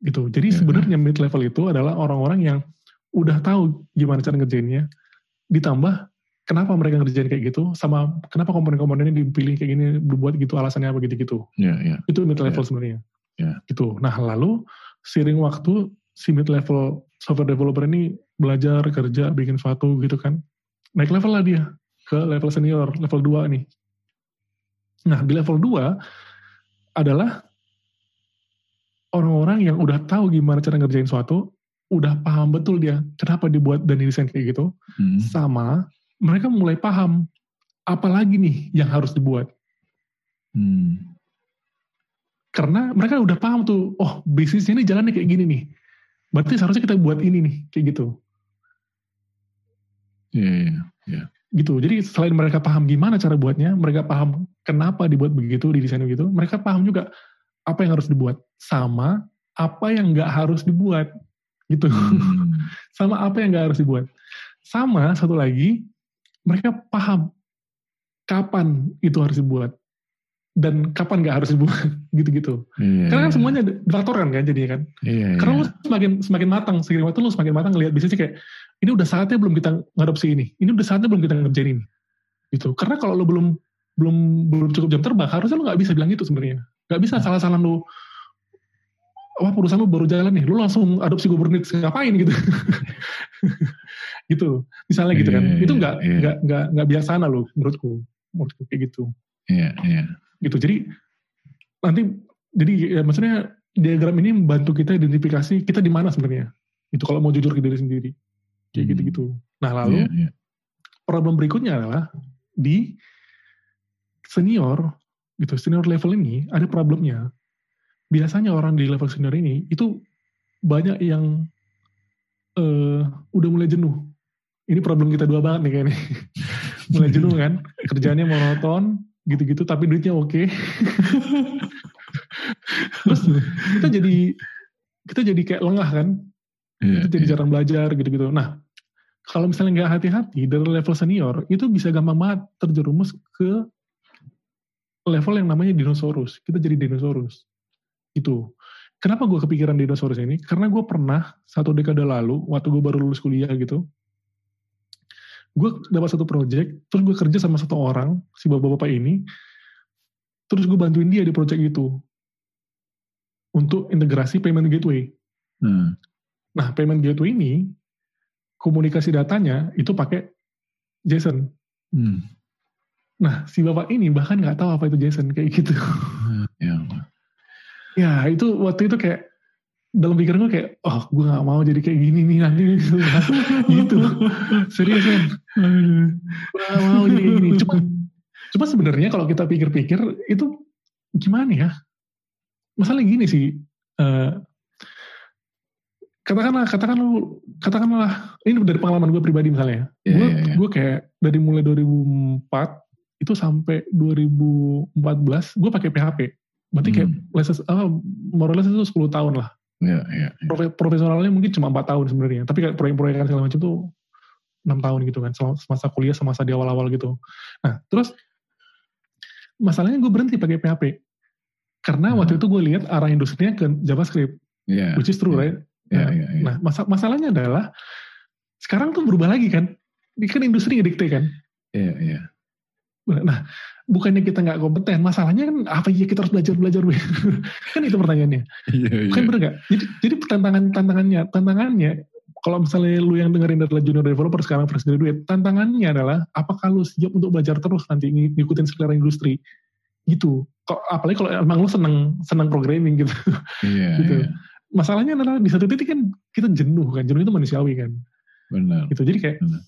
Gitu. Jadi yeah. sebenarnya mid level itu adalah orang-orang yang udah tahu gimana cara ngerjainnya, ditambah kenapa mereka ngerjain kayak gitu sama kenapa komponen-komponennya dipilih kayak gini dibuat gitu alasannya apa gitu-gitu yeah, yeah. itu mid level yeah. sebenarnya yeah. gitu nah lalu seiring waktu si mid level software developer ini belajar kerja bikin sesuatu gitu kan naik level lah dia ke level senior level 2 nih nah di level 2 adalah orang-orang yang udah tahu gimana cara ngerjain sesuatu udah paham betul dia kenapa dibuat dan desain kayak gitu hmm. sama mereka mulai paham apa lagi nih yang harus dibuat. Hmm. Karena mereka udah paham tuh, oh bisnis ini jalannya kayak gini nih. Berarti seharusnya kita buat ini nih, kayak gitu. Iya, yeah, yeah, yeah. Gitu. Jadi selain mereka paham gimana cara buatnya, mereka paham kenapa dibuat begitu, didesain begitu, mereka paham juga apa yang harus dibuat. Sama apa yang nggak harus dibuat. Gitu. Hmm. (laughs) Sama apa yang nggak harus dibuat. Sama satu lagi, mereka paham kapan itu harus dibuat dan kapan nggak harus dibuat (laughs) gitu-gitu. Iya, Karena kan iya. semuanya faktor kan kan jadinya kan. Iya, Karena iya. lu semakin semakin matang seiring waktu lu semakin matang ngelihat bisnisnya kayak ini udah saatnya belum kita ngadopsi ini. Ini udah saatnya belum kita ngerjain ini. Gitu. Karena kalau lu belum belum belum cukup jam terbang harusnya lu nggak bisa bilang itu sebenarnya. Nggak bisa salah-salah lu wah perusahaan lu baru jalan nih, lu langsung adopsi Kubernetes ngapain gitu. (laughs) gitu. Misalnya gitu kan. Yeah, itu nggak yeah. nggak nggak nggak biasa lo menurutku. Menurutku kayak gitu. Iya, yeah, iya. Yeah. Gitu. Jadi nanti jadi ya, maksudnya diagram ini membantu kita identifikasi kita di mana sebenarnya. Itu kalau mau jujur ke diri sendiri. Kayak hmm. gitu-gitu. Nah, lalu yeah, yeah. problem berikutnya adalah di senior gitu, senior level ini ada problemnya biasanya orang di level senior ini itu banyak yang uh, udah mulai jenuh. Ini problem kita dua banget nih kayaknya. (laughs) mulai jenuh kan, kerjanya monoton, gitu-gitu, tapi duitnya oke. Okay. (laughs) Terus kita jadi kita jadi kayak lengah kan, yeah, kita jadi yeah. jarang belajar gitu-gitu. Nah, kalau misalnya nggak hati-hati dari level senior, itu bisa gampang banget terjerumus ke level yang namanya dinosaurus. Kita jadi dinosaurus. Itu. Kenapa gue kepikiran dinosaurus ini? Karena gue pernah satu dekade lalu, waktu gue baru lulus kuliah gitu, gue dapat satu project, terus gue kerja sama satu orang, si bapak-bapak ini, terus gue bantuin dia di project itu untuk integrasi payment gateway. Hmm. Nah, payment gateway ini komunikasi datanya itu pakai JSON. Hmm. Nah, si bapak ini bahkan nggak tahu apa itu JSON kayak gitu. (laughs) Ya ya itu waktu itu kayak dalam pikiran gue kayak oh gue gak mau jadi kayak gini nih nanti gitu, (laughs) gitu. serius kan gak mau jadi gini cuma cuma sebenarnya kalau kita pikir-pikir itu gimana ya masalah gini sih uh, katakanlah katakanlah katakanlah ini dari pengalaman gue pribadi misalnya yeah, gue yeah, yeah. gue kayak dari mulai 2004 itu sampai 2014 gue pakai PHP Berarti kayak hmm. leses, ah, morales itu 10 tahun lah. Ya, ya, ya. Profe, profesionalnya mungkin cuma 4 tahun sebenarnya. Tapi kayak proyek-proyek segala macam tuh 6 tahun gitu kan. Semasa kuliah, semasa di awal-awal gitu. Nah, terus masalahnya gue berhenti pakai PHP. Karena hmm. waktu itu gue lihat arah industrinya ke JavaScript. Yeah, which is true, yeah. right? Yeah, nah, yeah, yeah. nah mas masalahnya adalah sekarang tuh berubah lagi kan. Ini kan industri ngedikte kan. Iya, yeah, iya. Yeah. Nah, bukannya kita nggak kompeten, masalahnya kan apa ya kita harus belajar belajar (laughs) kan itu pertanyaannya. Iya, iya. Kan bener nggak? Jadi, jadi tantangan tantangannya tantangannya kalau misalnya lu yang dengerin adalah junior developer sekarang fresh graduate, tantangannya adalah apakah lu siap untuk belajar terus nanti ngikutin selera industri gitu kok apalagi kalau emang lo seneng seneng programming gitu Iya, (laughs) Gitu. iya. masalahnya adalah di satu titik kan kita jenuh kan jenuh itu manusiawi kan Benar. gitu jadi kayak Benar.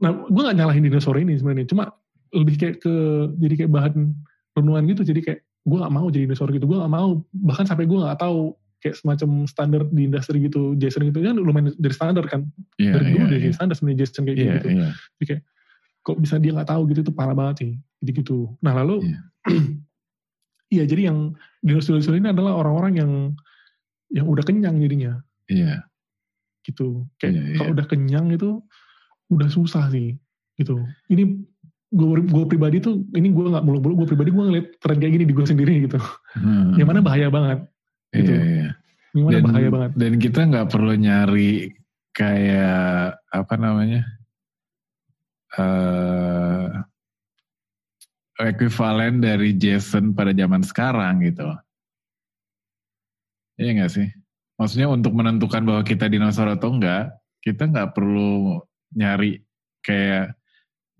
nah gue gak nyalahin dinosaur ini sebenarnya cuma lebih kayak ke jadi kayak bahan renungan gitu. Jadi kayak gue gak mau jadi dinosaur gitu. Gue gak mau bahkan sampai gue gak tahu kayak semacam standar di industri gitu Jason gitu. Kan lumayan dari standar kan. Iya, dari dulu dari iya. standar sebenarnya Jason kayak Iya, gitu. iya. kok bisa dia nggak tahu gitu itu parah banget sih. Gitu gitu. Nah lalu Iya. (clears throat) iya jadi yang dinosaur ini adalah orang-orang yang yang udah kenyang jadinya. Iya. gitu. Kayak Iya, iya. kalau udah kenyang itu udah susah sih. Gitu. Ini gue gue pribadi tuh ini gue nggak mulu-mulu gue pribadi gue ngeliat tren kayak gini di gue sendiri gitu Hmm. yang mana bahaya banget gitu. Iya, iya. yang mana Dan, bahaya banget dan kita nggak perlu nyari kayak apa namanya eh ekuivalen dari Jason pada zaman sekarang gitu. Iya nggak sih? Maksudnya untuk menentukan bahwa kita dinosaur atau enggak, kita nggak perlu nyari kayak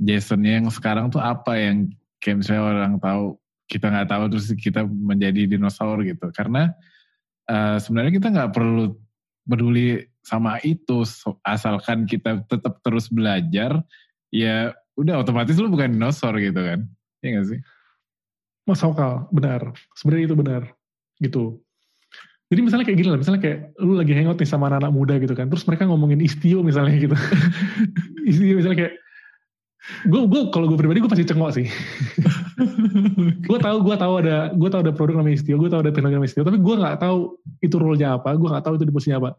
Jasonnya yang sekarang tuh apa yang kayak misalnya orang tahu kita nggak tahu terus kita menjadi dinosaur gitu. Karena eh, sebenarnya kita nggak perlu peduli sama itu asalkan kita tetap terus belajar ya udah otomatis lu bukan dinosaur gitu kan Iya gak sih Mas Sokal, benar. Sebenarnya itu benar. Gitu. Jadi misalnya kayak gini lah, misalnya kayak lu lagi hangout nih sama anak-anak muda gitu kan, terus mereka ngomongin istio misalnya gitu. (laughs) istio misalnya kayak, gue gue kalau gue pribadi gue pasti cengok sih. (laughs) gue tahu gue tahu ada gue tahu ada produk namanya istio, gue tahu ada teknologi namanya istio, tapi gue nggak tahu itu role-nya apa, gue nggak tahu itu di posisinya apa,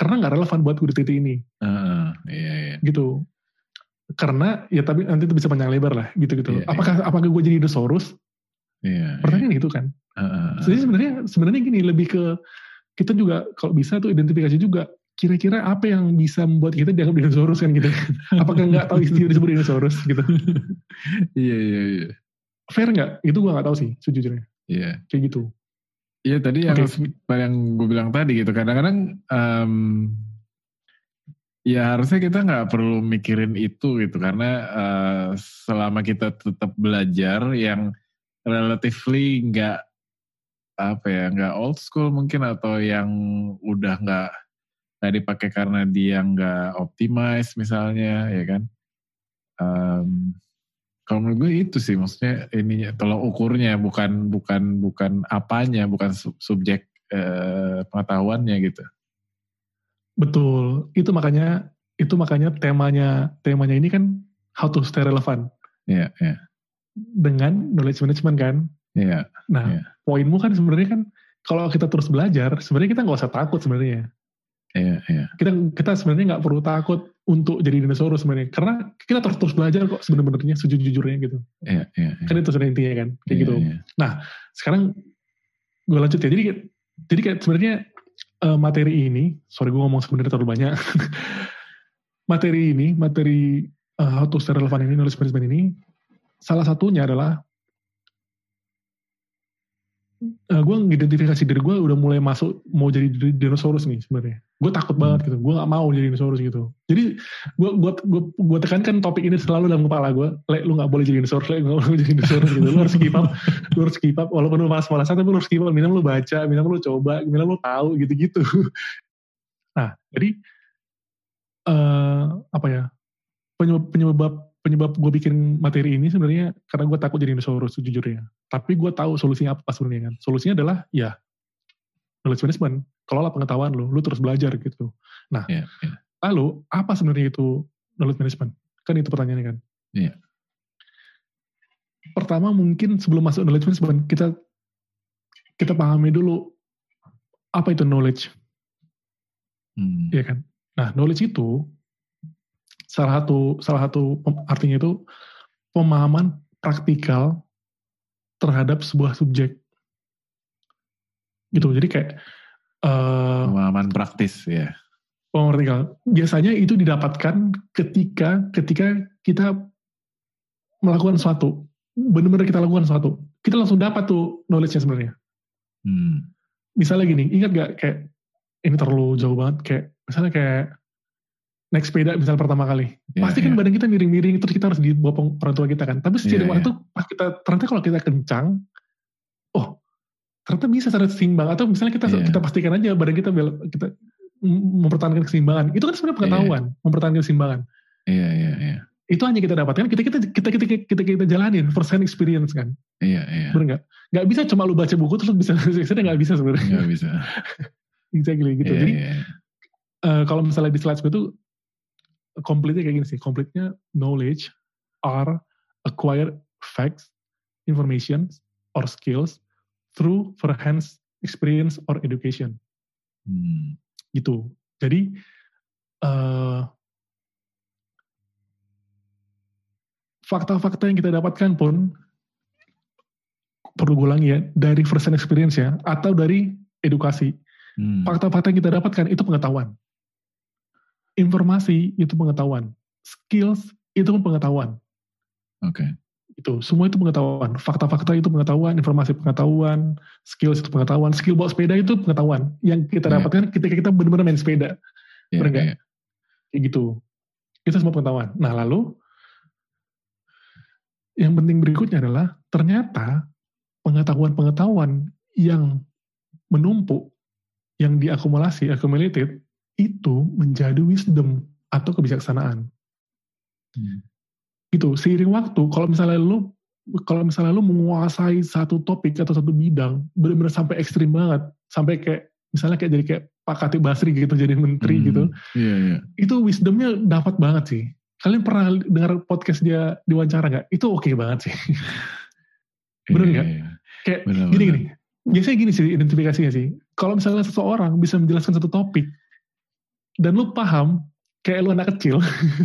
karena nggak relevan buat gue di titik ini, Heeh, iya iya gitu. Karena ya tapi nanti itu bisa panjang lebar lah, gitu-gitu. Iya, apakah apakah gue jadi dinosaurus? iya Pertanyaan itu kan. Heeh, Jadi sebenarnya sebenarnya gini lebih ke kita juga kalau bisa tuh identifikasi juga kira-kira apa yang bisa membuat kita dianggap dinosaurus kan gitu. Apakah nggak tahu istilah disebut dinosaurus gitu? iya iya iya Fair nggak? Itu gua nggak tahu sih sejujurnya. iya Kayak gitu. Iya tadi yang Oke. yang gue bilang tadi gitu kadang-kadang em, ya harusnya kita nggak perlu mikirin itu gitu karena eh, selama kita tetap belajar yang relatively nggak apa ya nggak old school mungkin atau yang udah nggak nggak dipakai karena dia nggak optimize misalnya ya kan Em, kalau menurut gue itu sih maksudnya ininya tolong ukurnya bukan bukan bukan apanya bukan sub- subjek eh, pengetahuannya gitu Betul. Itu makanya itu makanya temanya temanya ini kan how to stay relevant Iya iya dengan knowledge management kan. iya Nah, Iya. poinmu kan sebenarnya kan kalau kita terus belajar, sebenarnya kita nggak usah takut sebenarnya. Iya iya. Kita kita sebenarnya nggak perlu takut untuk jadi dinosaurus sebenarnya. Karena kita terus terus belajar kok sebenarnya sejujurnya gitu. Iya iya kan itu sebenarnya intinya kan kayak Iya, gitu. iya. sekarang gue lanjut ya. Jadi jadi kayak sebenarnya eh, materi ini sorry gue ngomong sebenarnya terlalu banyak. (laughs) Materi ini materi eh, how to stay relevant ini knowledge management ini salah satunya adalah eh, gue ngidentifikasi diri gue udah mulai masuk mau jadi di- dinosaurus nih sebenarnya gue takut Hmm. banget gitu. Gue gak mau jadi dinosaurus gitu. Jadi gue gue gue gue tekankan topik ini selalu dalam kepala gue le lu gak boleh jadi dinosaurus le. Gak boleh jadi dinosaurus gitu. Lu harus keep up. Lu harus keep up. Walaupun lu malas-malasan tapi lu harus keep up. Minimal lu baca minimal lu coba minimal lu tahu gitu-gitu. (laughs) Nah jadi eh apa ya penyebab penyebab penyebab gue bikin materi ini sebenarnya karena gue takut jadi dinosaurus sejujurnya. Tapi gue tahu solusinya apa sebenarnya kan. Solusinya adalah ya knowledge management kelola pengetahuan lu lu terus belajar gitu nah Iya, iya. lalu apa sebenarnya itu knowledge management kan itu pertanyaannya kan Iya. pertama mungkin sebelum masuk knowledge management kita kita pahami dulu apa itu knowledge Hmm. ya kan nah knowledge itu salah satu salah satu artinya itu pemahaman praktikal terhadap sebuah subjek gitu. Jadi kayak eh pemahaman praktis ya. Pemahaman praktikal. Biasanya itu didapatkan ketika ketika kita melakukan sesuatu. Benar-benar kita lakukan sesuatu. Kita langsung dapat tuh knowledge-nya sebenarnya. Hmm. misalnya gini ingat gak kayak ini terlalu jauh banget kayak misalnya kayak naik sepeda misalnya pertama kali. Iya, pasti kan iya. badan kita miring-miring terus kita harus dibawa peng- orang tua kita kan. Tapi seiring Iya, waktu pas kita ternyata kalau kita kencang oh ternyata bisa secara seimbang atau misalnya kita yeah. kita pastikan aja badan kita kita mempertahankan keseimbangan itu kan sebenarnya iya. pengetahuan yeah. mempertahankan keseimbangan iya yeah, iya yeah, iya yeah. itu hanya kita dapatkan kita kita kita kita kita kita, kita jalanin first hand experience kan iya yeah, iya yeah. benar nggak nggak bisa cuma lu baca buku terus bisa (laughs) saya nggak bisa sebenarnya nggak bisa (laughs) exactly gitu yeah, jadi yeah. Uh, kalau misalnya di slides gue tuh complete kayak gini sih complete-nya knowledge are acquired facts information or skills through first-hand experience or education. Hmm. Gitu. Jadi uh, fakta-fakta yang kita dapatkan pun perlu gue ulangi ya dari first-hand experience ya atau dari edukasi. Hmm. Fakta-fakta yang kita dapatkan itu pengetahuan. Informasi itu pengetahuan. Skills itu pun pengetahuan. Oke. Okay itu semua itu pengetahuan. Fakta-fakta itu pengetahuan informasi pengetahuan skill itu pengetahuan skill bawa sepeda itu pengetahuan. Yang kita yeah. dapatkan ketika kita benar-benar main sepeda. Yeah, benar yeah. kayak gitu. Itu semua pengetahuan. Nah lalu yang penting berikutnya adalah ternyata pengetahuan-pengetahuan yang menumpuk yang diakumulasi accumulated itu menjadi wisdom atau kebijaksanaan. Hmm gitu seiring waktu kalau misalnya lu kalau misalnya lu menguasai satu topik atau satu bidang benar-benar sampai ekstrim banget. Sampai kayak misalnya kayak jadi kayak Pak Katib Basri gitu jadi menteri hmm, gitu. iya, iya. itu wisdomnya dapat banget sih. Kalian pernah dengar podcast dia diwawancara nggak? Itu oke okay banget sih. Bener nggak? iya, iya. kayak bener, gini bener. gini. Biasanya gini sih identifikasinya sih. Kalau misalnya seseorang bisa menjelaskan satu topik dan lu paham kayak lu anak kecil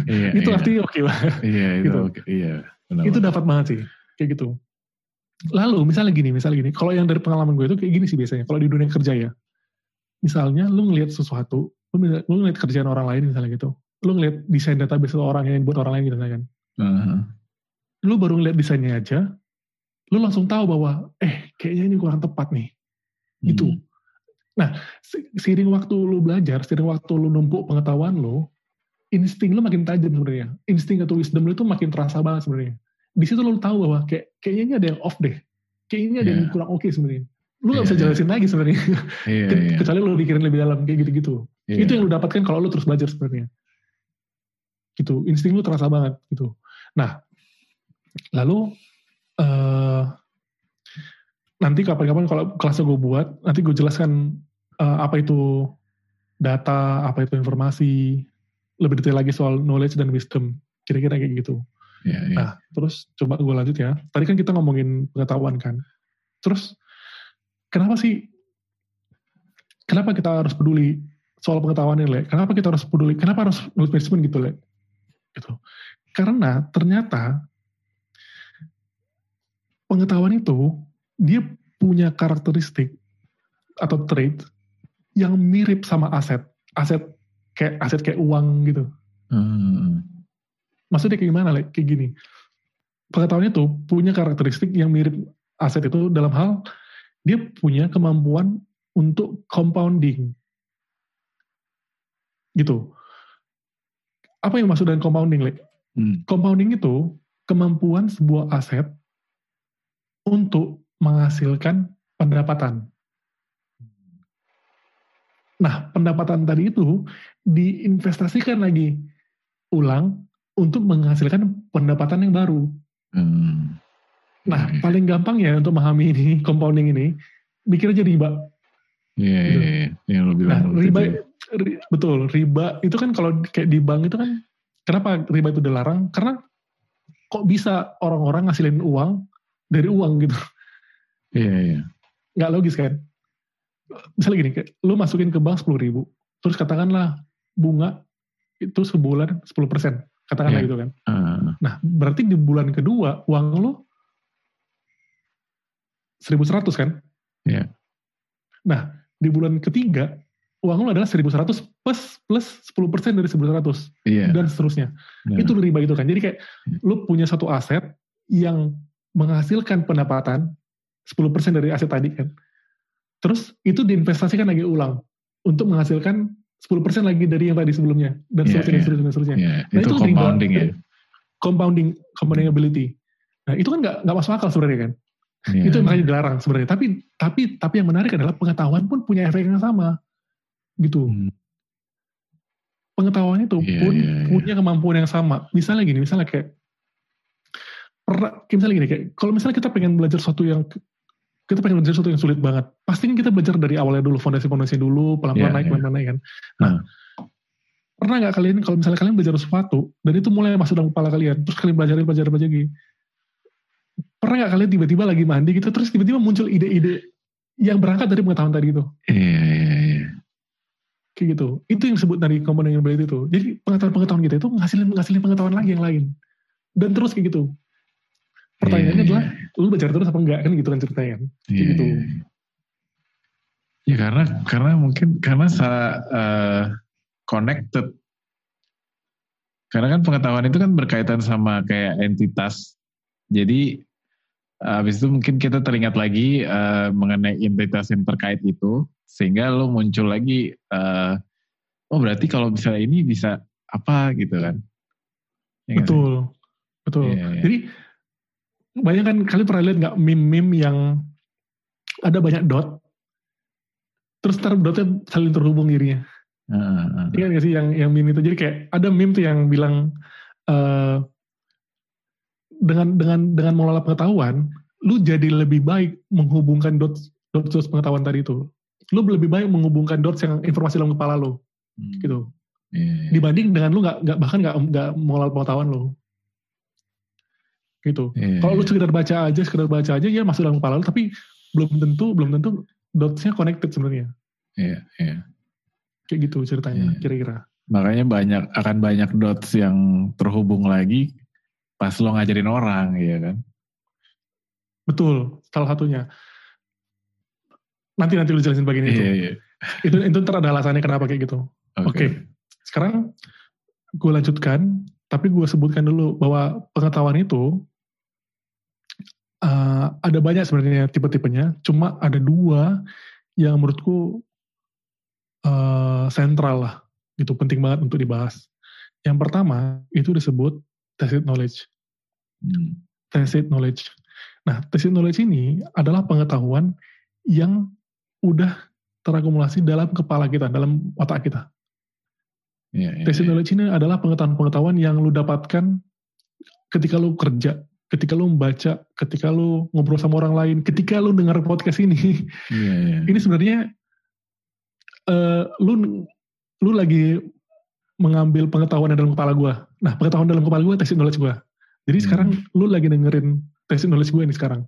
iya, (laughs) itu iya. artinya oke okay lah iya itu gitu. okay. iya benar itu dapat banget sih kayak gitu lalu misalnya gini misalnya gini kalau yang dari pengalaman gue itu kayak gini sih biasanya kalau di dunia kerja ya misalnya lu ngelihat sesuatu lu, lu ngelihat kerjaan orang lain misalnya gitu lu ngelihat desain database orang yang buat orang lain gitu kan uh-huh. lu baru ngelihat desainnya aja lu langsung tahu bahwa eh kayaknya ini kurang tepat nih gitu hmm. nah seiring waktu lu belajar seiring waktu lu numpuk pengetahuan lu insting lu makin tajam sebenarnya. Insting atau wisdom lu itu makin terasa banget sebenarnya. Di situ lu tahu bahwa kayak kayaknya ini ada yang off deh. Kayaknya ini ada yeah. yang kurang oke okay sebenarnya. Lu gak yeah, bisa jelasin yeah. lagi sebenarnya. (laughs) Yeah, yeah. Kecuali lu pikirin lebih dalam kayak gitu-gitu. Yeah. Itu yang lu dapatkan kalau lu terus belajar sebenarnya. Gitu. Insting lu terasa banget gitu. Nah, lalu uh, nanti kapan-kapan kalau kelasnya gue buat, nanti gue jelaskan uh, apa itu data, apa itu informasi, lebih detail lagi soal knowledge dan wisdom. Kira-kira kayak gitu. Yeah, yeah. Nah, terus coba gue lanjut ya. Tadi kan kita ngomongin pengetahuan kan. Terus, kenapa sih, kenapa kita harus peduli soal pengetahuan ini, Le? Kenapa kita harus peduli, kenapa harus knowledge management gitu, Le? Gitu. Karena ternyata pengetahuan itu, dia punya karakteristik atau trait yang mirip sama aset. Aset kayak aset kayak uang gitu. Hmm. Maksudnya kayak gimana? Like, kayak gini. Pengetahuan itu punya karakteristik yang mirip aset itu dalam hal dia punya kemampuan untuk compounding. Gitu. Apa yang maksud dengan compounding, like? Hmm. Compounding itu kemampuan sebuah aset untuk menghasilkan pendapatan. Nah, pendapatan tadi itu diinvestasikan lagi ulang untuk menghasilkan pendapatan yang baru. Hmm. Nah, okay. paling gampang ya untuk memahami ini compounding ini, mikir aja riba. Iya, yeah, gitu. yeah, yang lo bilang. Nah, riba, ri, betul, riba itu kan kalau kayak di bank itu kan, kenapa riba itu dilarang? Karena kok bisa orang-orang ngasilin uang dari uang gitu. Iya, yeah, iya. Yeah. Nggak logis kan? Misalnya gini, kayak, lu masukin ke bank sepuluh ribu, terus katakanlah bunga itu sebulan 10 persen, katakanlah yeah. gitu kan. Uh. Nah, berarti di bulan kedua uang lu 1100 kan? Iya. Yeah. Nah, di bulan ketiga uang lu adalah 1100 plus plus 10 persen dari 1100 yeah. dan seterusnya. Yeah. Itu riba itu kan. Jadi kayak yeah. lu punya satu aset yang menghasilkan pendapatan 10 persen dari aset tadi kan. Terus itu diinvestasikan lagi ulang untuk menghasilkan 10% lagi dari yang tadi sebelumnya dan yeah, seterusnya, yeah. seterusnya, seterusnya. Yeah, nah, itu, itu compounding ya. Compounding, compounding ability. Nah itu kan nggak nggak masuk akal sebenarnya kan. Yeah. Itu makanya dilarang sebenarnya. Tapi tapi tapi yang menarik adalah pengetahuan pun punya efek yang sama. Gitu. Hmm. Pengetahuan itu yeah, pun yeah, yeah. punya kemampuan yang sama. Misalnya gini, misalnya kayak pernah misalnya gini kayak kalau misalnya kita pengen belajar sesuatu yang kita pengen belajar sesuatu yang sulit banget, pasti kan kita belajar dari awalnya dulu, fondasi-fondasi dulu, pelan-pelan yeah, naik, pelan-pelan yeah. naik kan. Nah, hmm. pernah nggak kalian kalau misalnya kalian belajar sesuatu dan itu mulai masuk dalam kepala kalian, terus kalian belajar belajar belajar lagi, pernah nggak kalian tiba-tiba lagi mandi gitu terus tiba-tiba muncul ide-ide yang berangkat dari pengetahuan tadi itu iya iya iya. Kayak gitu. Itu yang disebut dari komponen yang berbeda itu. Jadi pengetahuan-pengetahuan kita itu ngasilin ngasilin pengetahuan lagi yang lain. Dan terus kayak gitu pertanyaannya yeah, adalah yeah. lu belajar terus apa enggak? Kan gitu kan ceritanya. Kan yeah, gitu. yeah. ya karena karena mungkin karena uh, connected. Karena kan pengetahuan itu kan berkaitan sama kayak entitas. Jadi habis itu mungkin kita teringat lagi uh, mengenai entitas yang terkait itu. Sehingga lo muncul lagi uh, oh berarti kalau misalnya ini bisa apa gitu kan? Ya betul kan? betul. Yeah, yeah. jadi banyak kan kalian pernah lihat nggak meme-meme yang ada banyak dot terus ntar dotnya saling terhubung dirinya uh, uh, uh. Iya gak sih yang yang meme itu jadi kayak ada meme tuh yang bilang uh, dengan dengan dengan mengelola pengetahuan, lu jadi lebih baik menghubungkan dots dots, dots pengetahuan tadi itu. Lu lebih baik menghubungkan dots yang informasi dalam kepala lu, hmm. gitu. Yeah. Iya. Dibanding dengan lu nggak nggak bahkan nggak nggak mengelola pengetahuan lu, gitu. Yeah. Kalau lu sekedar baca aja, sekedar baca aja, ya masuk dalam kepala lu, tapi belum tentu belum tentu dotsnya connected sebenarnya. Iya, yeah, iya. Yeah. Kayak gitu ceritanya, yeah. kira-kira. Makanya banyak akan banyak dots yang terhubung lagi pas lo ngajarin orang ya kan betul salah satunya nanti nanti lu jelasin bagian itu iya, iya. itu itu ntar ada alasannya kenapa kayak gitu oke okay. okay. sekarang gue lanjutkan tapi gue sebutkan dulu bahwa pengetahuan itu uh, ada banyak sebenarnya tipe-tipenya cuma ada dua yang menurutku uh, sentral lah itu penting banget untuk dibahas yang pertama itu disebut tacit knowledge. Hmm. Tacit knowledge. Nah, tacit knowledge ini adalah pengetahuan yang udah terakumulasi dalam kepala kita, dalam otak kita. Yeah, yeah, tacit yeah. knowledge ini adalah pengetahuan-pengetahuan yang lu dapatkan ketika lu kerja, ketika lu membaca, ketika lu ngobrol sama orang lain, ketika lu dengar podcast ini. Yeah, (laughs) yeah. Ini sebenarnya uh, lu lu lagi mengambil pengetahuan dalam kepala gue. Nah, pengetahuan dalam kepala gue tacit knowledge gue. Jadi hmm. sekarang lu lagi dengerin tacit knowledge gue ini sekarang.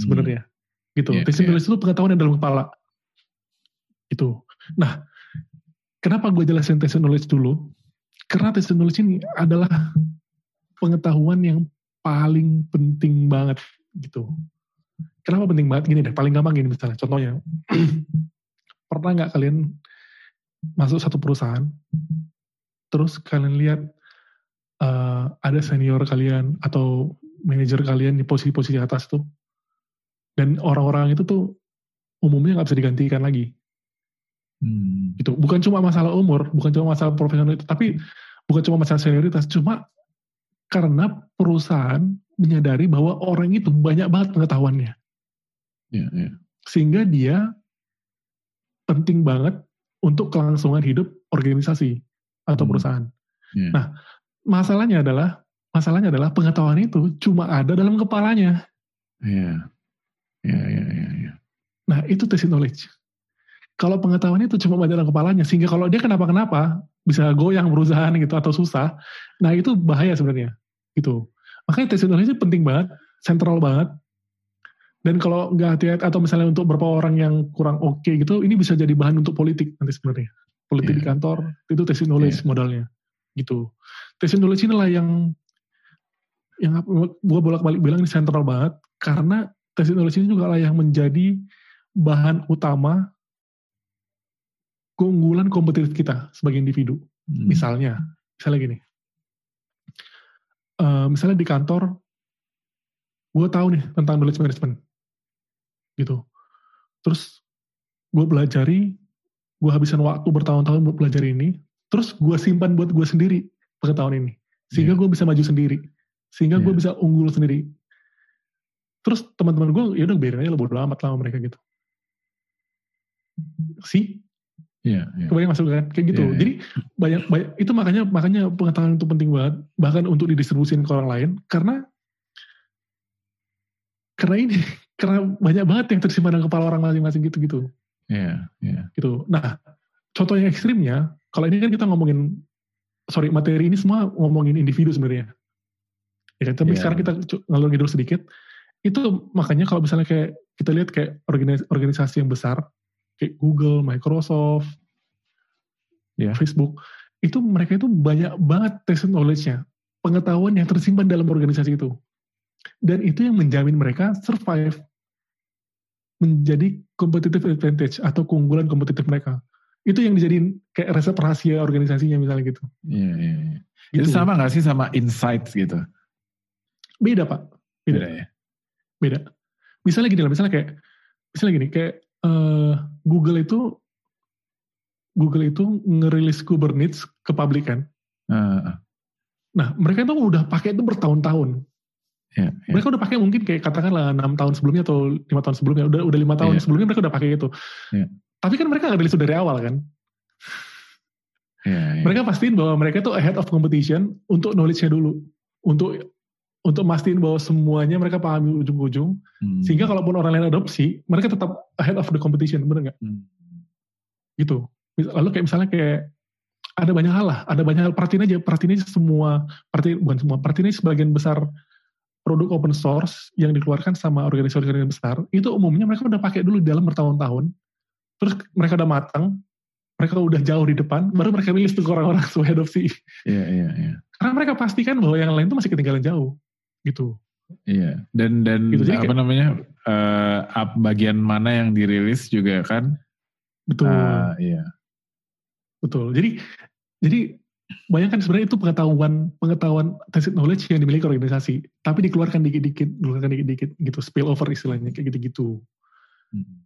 Sebenarnya. Hmm. Gitu. Yeah, tacit yeah. knowledge itu pengetahuan yang dalam kepala. Itu. Nah, kenapa gue jelasin tacit knowledge dulu? Karena tacit knowledge ini adalah pengetahuan yang paling penting banget gitu. Kenapa penting banget? Gini deh, paling gampang gini misalnya. Contohnya, (clears throat) pernah nggak kalian masuk satu perusahaan, terus kalian lihat uh, ada senior kalian atau manajer kalian di posisi-posisi atas tuh dan orang-orang itu tuh umumnya nggak bisa digantikan lagi hmm. itu bukan cuma masalah umur bukan cuma masalah profesional itu tapi bukan cuma masalah senioritas cuma karena perusahaan menyadari bahwa orang itu banyak banget pengetahuannya yeah, yeah. sehingga dia penting banget untuk kelangsungan hidup organisasi atau hmm. perusahaan. Yeah. Nah, masalahnya adalah masalahnya adalah pengetahuan itu cuma ada dalam kepalanya. Iya. Iya, iya, iya, iya. Nah, itu tacit knowledge. Kalau pengetahuan itu cuma ada dalam kepalanya, sehingga kalau dia kenapa-kenapa, bisa goyang perusahaan gitu, atau susah, nah itu bahaya sebenarnya. Gitu. Makanya knowledge itu penting banget, sentral banget, dan kalau nggak hati-hati atau misalnya untuk beberapa orang yang kurang oke okay gitu, ini bisa jadi bahan untuk politik nanti sebenarnya politik yeah. di kantor itu testing knowledge yeah. modalnya gitu testing knowledge inilah yang yang gue bolak balik bilang ini sentral banget karena testing knowledge ini juga lah yang menjadi bahan utama keunggulan kompetitif kita sebagai individu hmm. misalnya misalnya gini uh, misalnya di kantor gue tahu nih tentang knowledge management gitu terus gue belajari gue habisan waktu bertahun-tahun buat belajar ini, terus gue simpan buat gue sendiri pengetahuan ini, sehingga yeah. gue bisa maju sendiri, sehingga yeah. gue bisa unggul sendiri. terus teman-teman gue ya udah biarin aja lo bodo amat lah mereka gitu sih Iya, yeah, yeah. kebanyakan masuk kan kayak gitu. Yeah, yeah. Jadi banyak, banyak itu makanya makanya pengetahuan itu penting banget bahkan untuk didistribusin ke orang lain karena karena ini (laughs) karena banyak banget yang tersimpan dalam kepala orang masing-masing gitu gitu. Iya, yeah, iya. Yeah. Gitu. Nah, contoh yang ekstrimnya kalau ini kan kita ngomongin sorry materi ini semua ngomongin individu sebenarnya. Ya, tapi yeah. sekarang kita ngalur ngidul sedikit. Itu makanya kalau misalnya kayak kita lihat kayak organisasi yang besar kayak Google, Microsoft, ya Facebook, itu mereka itu banyak banget test knowledge-nya, pengetahuan yang tersimpan dalam organisasi itu. Dan itu yang menjamin mereka survive, menjadi competitive advantage atau keunggulan kompetitif mereka. Itu yang dijadiin kayak resep rahasia organisasinya misalnya gitu. Iya, iya, iya. Gitu. Itu sama gak sih sama insights gitu? Beda, Pak. Beda. Beda ya? Beda. Misalnya gini lah, misalnya kayak, misalnya gini, kayak uh, Google itu Google itu ngerilis Kubernetes ke publik kan. Uh. Nah, mereka itu udah pakai itu bertahun-tahun. Yeah, yeah. Mereka udah pakai mungkin kayak katakanlah enam tahun sebelumnya atau lima tahun sebelumnya, udah udah lima tahun yeah. sebelumnya mereka udah pakai itu. Yeah. Tapi kan mereka nggak rilis dari awal kan. Yeah, yeah. Mereka pastiin bahwa mereka tuh ahead of competition untuk knowledge-nya dulu, untuk untuk mastiin bahwa semuanya mereka pahami ujung-ujung. Hmm. sehingga kalaupun orang lain adopsi mereka tetap ahead of the competition bener nggak? Hmm. gitu. Lalu kayak misalnya kayak ada banyak hal lah ada banyak hal. Perhatiin aja perhatiin aja semua perhatiin bukan semua perhatiin aja sebagian besar produk open source yang dikeluarkan sama organisasi-organisasi besar itu umumnya mereka udah pakai dulu dalam bertahun-tahun. Terus mereka udah matang mereka udah jauh di depan baru mereka rilis tuh orang-orang (laughs) sesuai adopsi. Iya iya iya. Karena mereka pastikan bahwa yang lain tuh masih ketinggalan jauh gitu. Iya, dan dan gitu, apa kayak, namanya uh, bagian mana yang dirilis juga kan? Betul. Uh, iya. Betul. Jadi jadi bayangkan sebenarnya itu pengetahuan pengetahuan tacit knowledge yang dimiliki organisasi, tapi dikeluarkan dikit-dikit, dikeluarkan dikit-dikit gitu, spill over istilahnya kayak gitu-gitu. Hmm.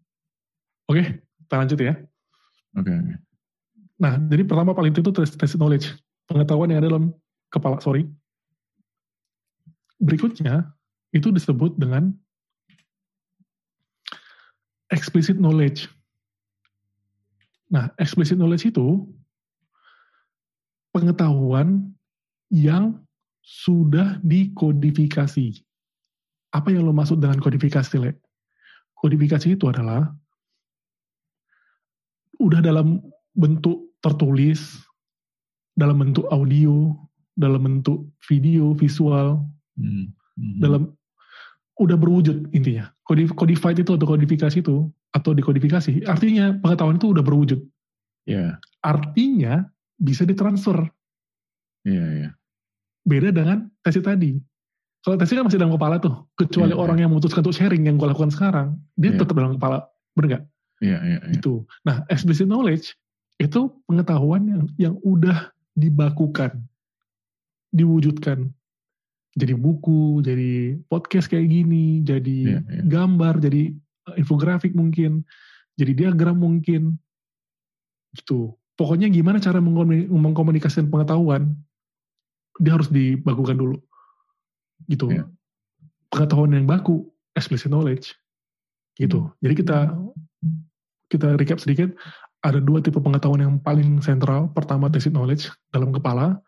Oke, okay, kita lanjut ya. Oke. Okay, okay. Nah, jadi pertama paling itu tacit knowledge, pengetahuan yang ada dalam kepala, sorry, berikutnya itu disebut dengan explicit knowledge. Nah, explicit knowledge itu pengetahuan yang sudah dikodifikasi. Apa yang lo maksud dengan kodifikasi, Le? Kodifikasi itu adalah udah dalam bentuk tertulis, dalam bentuk audio, dalam bentuk video, visual, Hmm. hmm. Dalam udah berwujud intinya. Codified itu atau kodifikasi itu atau dikodifikasi artinya pengetahuan itu udah berwujud. Yeah. Artinya bisa ditransfer. Yeah. Yeah. Beda dengan tesis tadi. Kalau tesis kan masih dalam kepala tuh, kecuali yeah, orang yeah. yang memutuskan untuk sharing yang gue lakukan sekarang, dia yeah. tetap dalam kepala, bener gak? Yeah. Yeah, yeah. Itu. Nah, explicit knowledge itu pengetahuan yang yang udah dibakukan, diwujudkan jadi buku, jadi podcast kayak gini, jadi yeah, yeah. gambar, jadi uh, infografik mungkin, jadi diagram mungkin, gitu. Pokoknya gimana cara mengkomunikasikan pengetahuan, dia harus dibakukan dulu, gitu. Yeah. Pengetahuan yang baku, explicit knowledge, gitu. Hmm. Jadi kita kita recap sedikit, ada dua tipe pengetahuan yang paling sentral. Pertama, tacit knowledge dalam kepala.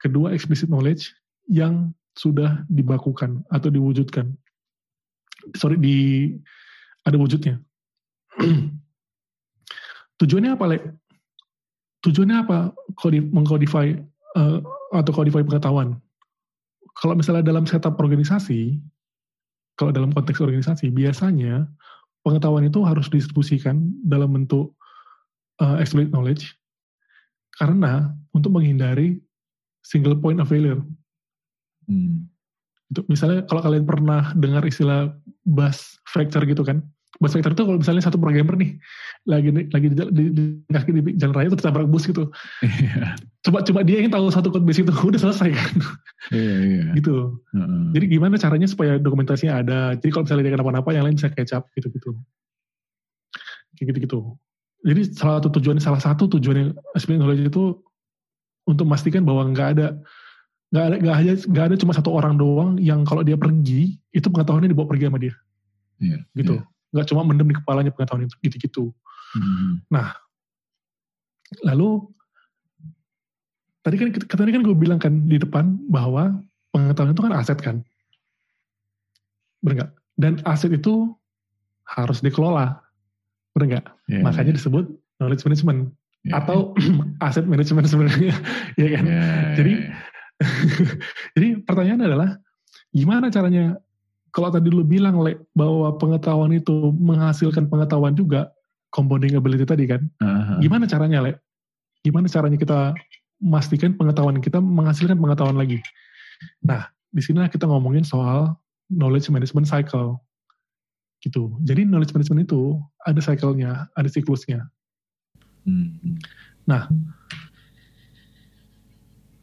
Kedua, explicit knowledge yang sudah dibakukan atau diwujudkan. Sorry, di ada wujudnya. (clears throat) Tujuannya apa, Le? Tujuannya apa mengkodify uh, atau kodify pengetahuan? Kalau misalnya dalam setup organisasi, kalau dalam konteks organisasi, biasanya pengetahuan itu harus distribusikan dalam bentuk uh, explicit knowledge karena untuk menghindari single point of failure Hmm. Itu misalnya kalau kalian pernah dengar istilah bus factor gitu kan. Bus factor itu kalau misalnya satu programmer nih lagi lagi di, di, di, kaki di jalan raya terus tabrak bus gitu. Yeah. Coba coba dia yang tahu satu code base itu (laughs) udah selesai kan. Iya, iya. gitu. Uh-uh. Jadi gimana caranya supaya dokumentasinya ada. Jadi kalau misalnya dia kenapa-napa yang lain bisa up gitu-gitu. Kayak gitu-gitu. Jadi salah satu tujuan salah satu tujuan yang knowledge itu untuk memastikan bahwa nggak ada Gak ada, gak, ada, gak ada cuma satu orang doang yang kalau dia pergi, itu pengetahuannya dibawa pergi sama dia. Yeah, gitu. Yeah. Cuma mendem di kepalanya pengetahuan itu gitu-gitu. Hmm. Nah, lalu tadi kan tadi kan gue bilang kan di depan bahwa pengetahuan itu kan aset kan. Benar Dan aset itu harus dikelola. Benar nggak? Yeah, Makanya yeah. disebut knowledge management yeah. atau (clears throat) aset management sebenarnya, (laughs) ya kan? Yeah. Jadi (laughs) Jadi pertanyaan adalah gimana caranya kalau tadi lu bilang Le, bahwa pengetahuan itu menghasilkan pengetahuan juga compounding ability tadi kan. Uh-huh. Gimana caranya Le? Gimana caranya kita memastikan pengetahuan kita menghasilkan pengetahuan lagi? Nah, di sini kita ngomongin soal knowledge management cycle. Gitu. Jadi knowledge management itu ada cycle-nya, ada siklusnya. Hmm. Nah,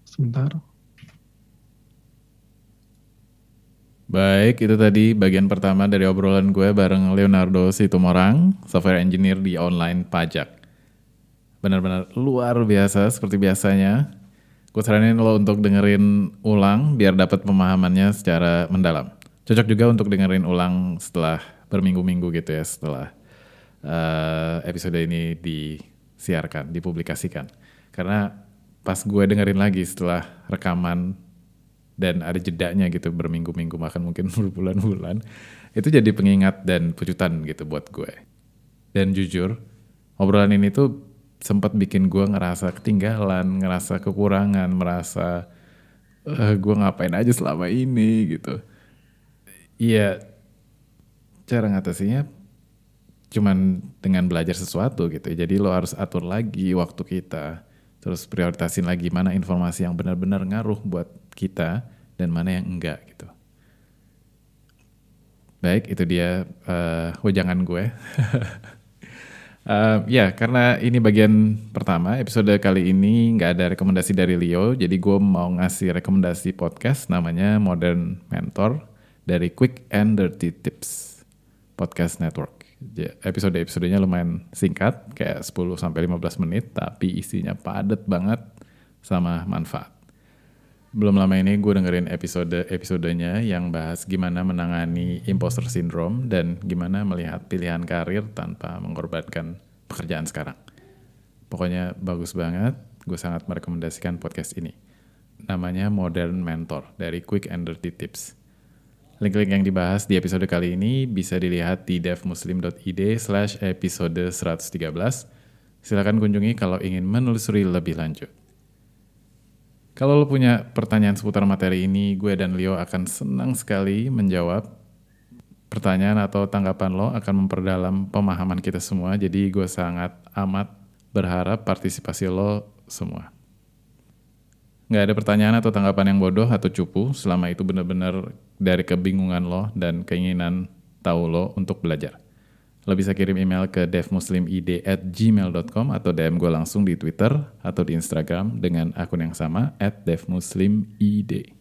sebentar. Baik, itu tadi bagian pertama dari obrolan gue bareng Leonardo Situmorang, software engineer di online pajak. Benar-benar luar biasa seperti biasanya. Gue saranin lo untuk dengerin ulang biar dapat pemahamannya secara mendalam. Cocok juga untuk dengerin ulang setelah berminggu-minggu gitu ya, setelah uh, episode ini disiarkan, dipublikasikan. Karena pas gue dengerin lagi setelah rekaman dan ada jedanya gitu berminggu-minggu bahkan mungkin (laughs) berbulan-bulan. Itu jadi pengingat dan pucutan gitu buat gue. Dan jujur obrolan ini tuh sempat bikin gue ngerasa ketinggalan ngerasa kekurangan merasa uh, gue ngapain aja selama ini? gitu. Iya cara ngatasinya cuman dengan belajar sesuatu gitu. Jadi lo harus atur lagi waktu kita terus prioritasin lagi mana informasi yang benar-benar ngaruh buat kita dan mana yang enggak gitu. Baik, itu dia uh, wejangan gue. uh, (laughs) ya, karena ini bagian pertama, episode kali ini nggak ada rekomendasi dari Leo, jadi gue mau ngasih rekomendasi podcast namanya Modern Mentor dari Quick and Dirty Tips Podcast Network. Episode-episodenya lumayan singkat, kayak 10 sampai 15 menit, tapi isinya padat banget sama manfaat. Belum lama ini gue dengerin episode-episodenya yang bahas gimana menangani imposter syndrome dan gimana melihat pilihan karir tanpa mengorbankan pekerjaan sekarang. Pokoknya bagus banget, gue sangat merekomendasikan podcast ini. Namanya Modern Mentor dari Quick and Dirty Tips. Link-link yang dibahas di episode kali ini bisa dilihat di devmuslim.id slash episode 113. Silahkan kunjungi kalau ingin menelusuri lebih lanjut. Kalau lo punya pertanyaan seputar materi ini, gue dan Leo akan senang sekali menjawab pertanyaan atau tanggapan lo akan memperdalam pemahaman kita semua. Jadi gue sangat amat berharap partisipasi lo semua. Nggak ada pertanyaan atau tanggapan yang bodoh atau cupu selama itu benar-benar dari kebingungan lo dan keinginan tahu lo untuk belajar. Lo bisa kirim email ke devmuslimid at gmail.com atau DM gue langsung di Twitter atau di Instagram dengan akun yang sama at devmuslimid.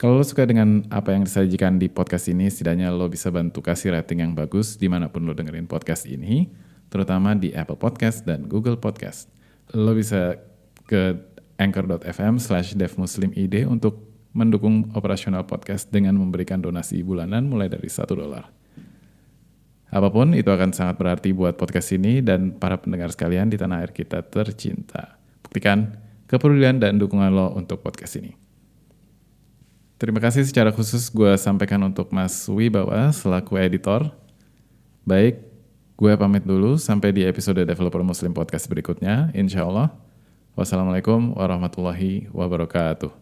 Kalau lo suka dengan apa yang disajikan di podcast ini, setidaknya lo bisa bantu kasih rating yang bagus di mana pun lo dengerin podcast ini, terutama di Apple Podcast dan Google Podcast. Lo bisa ke anchor.fm slash devmuslimid untuk mendukung operasional podcast dengan memberikan donasi bulanan mulai dari satu dolar. Apa pun itu akan sangat berarti buat podcast ini dan para pendengar sekalian di tanah air kita tercinta. Buktikan kepedulian dan dukungan lo untuk podcast ini. Terima kasih secara khusus gue sampaikan untuk Mas Wibawa selaku editor. Baik, gue pamit dulu sampai di episode Developer Muslim Podcast berikutnya, insya Allah. Wassalamualaikum warahmatullahi wabarakatuh.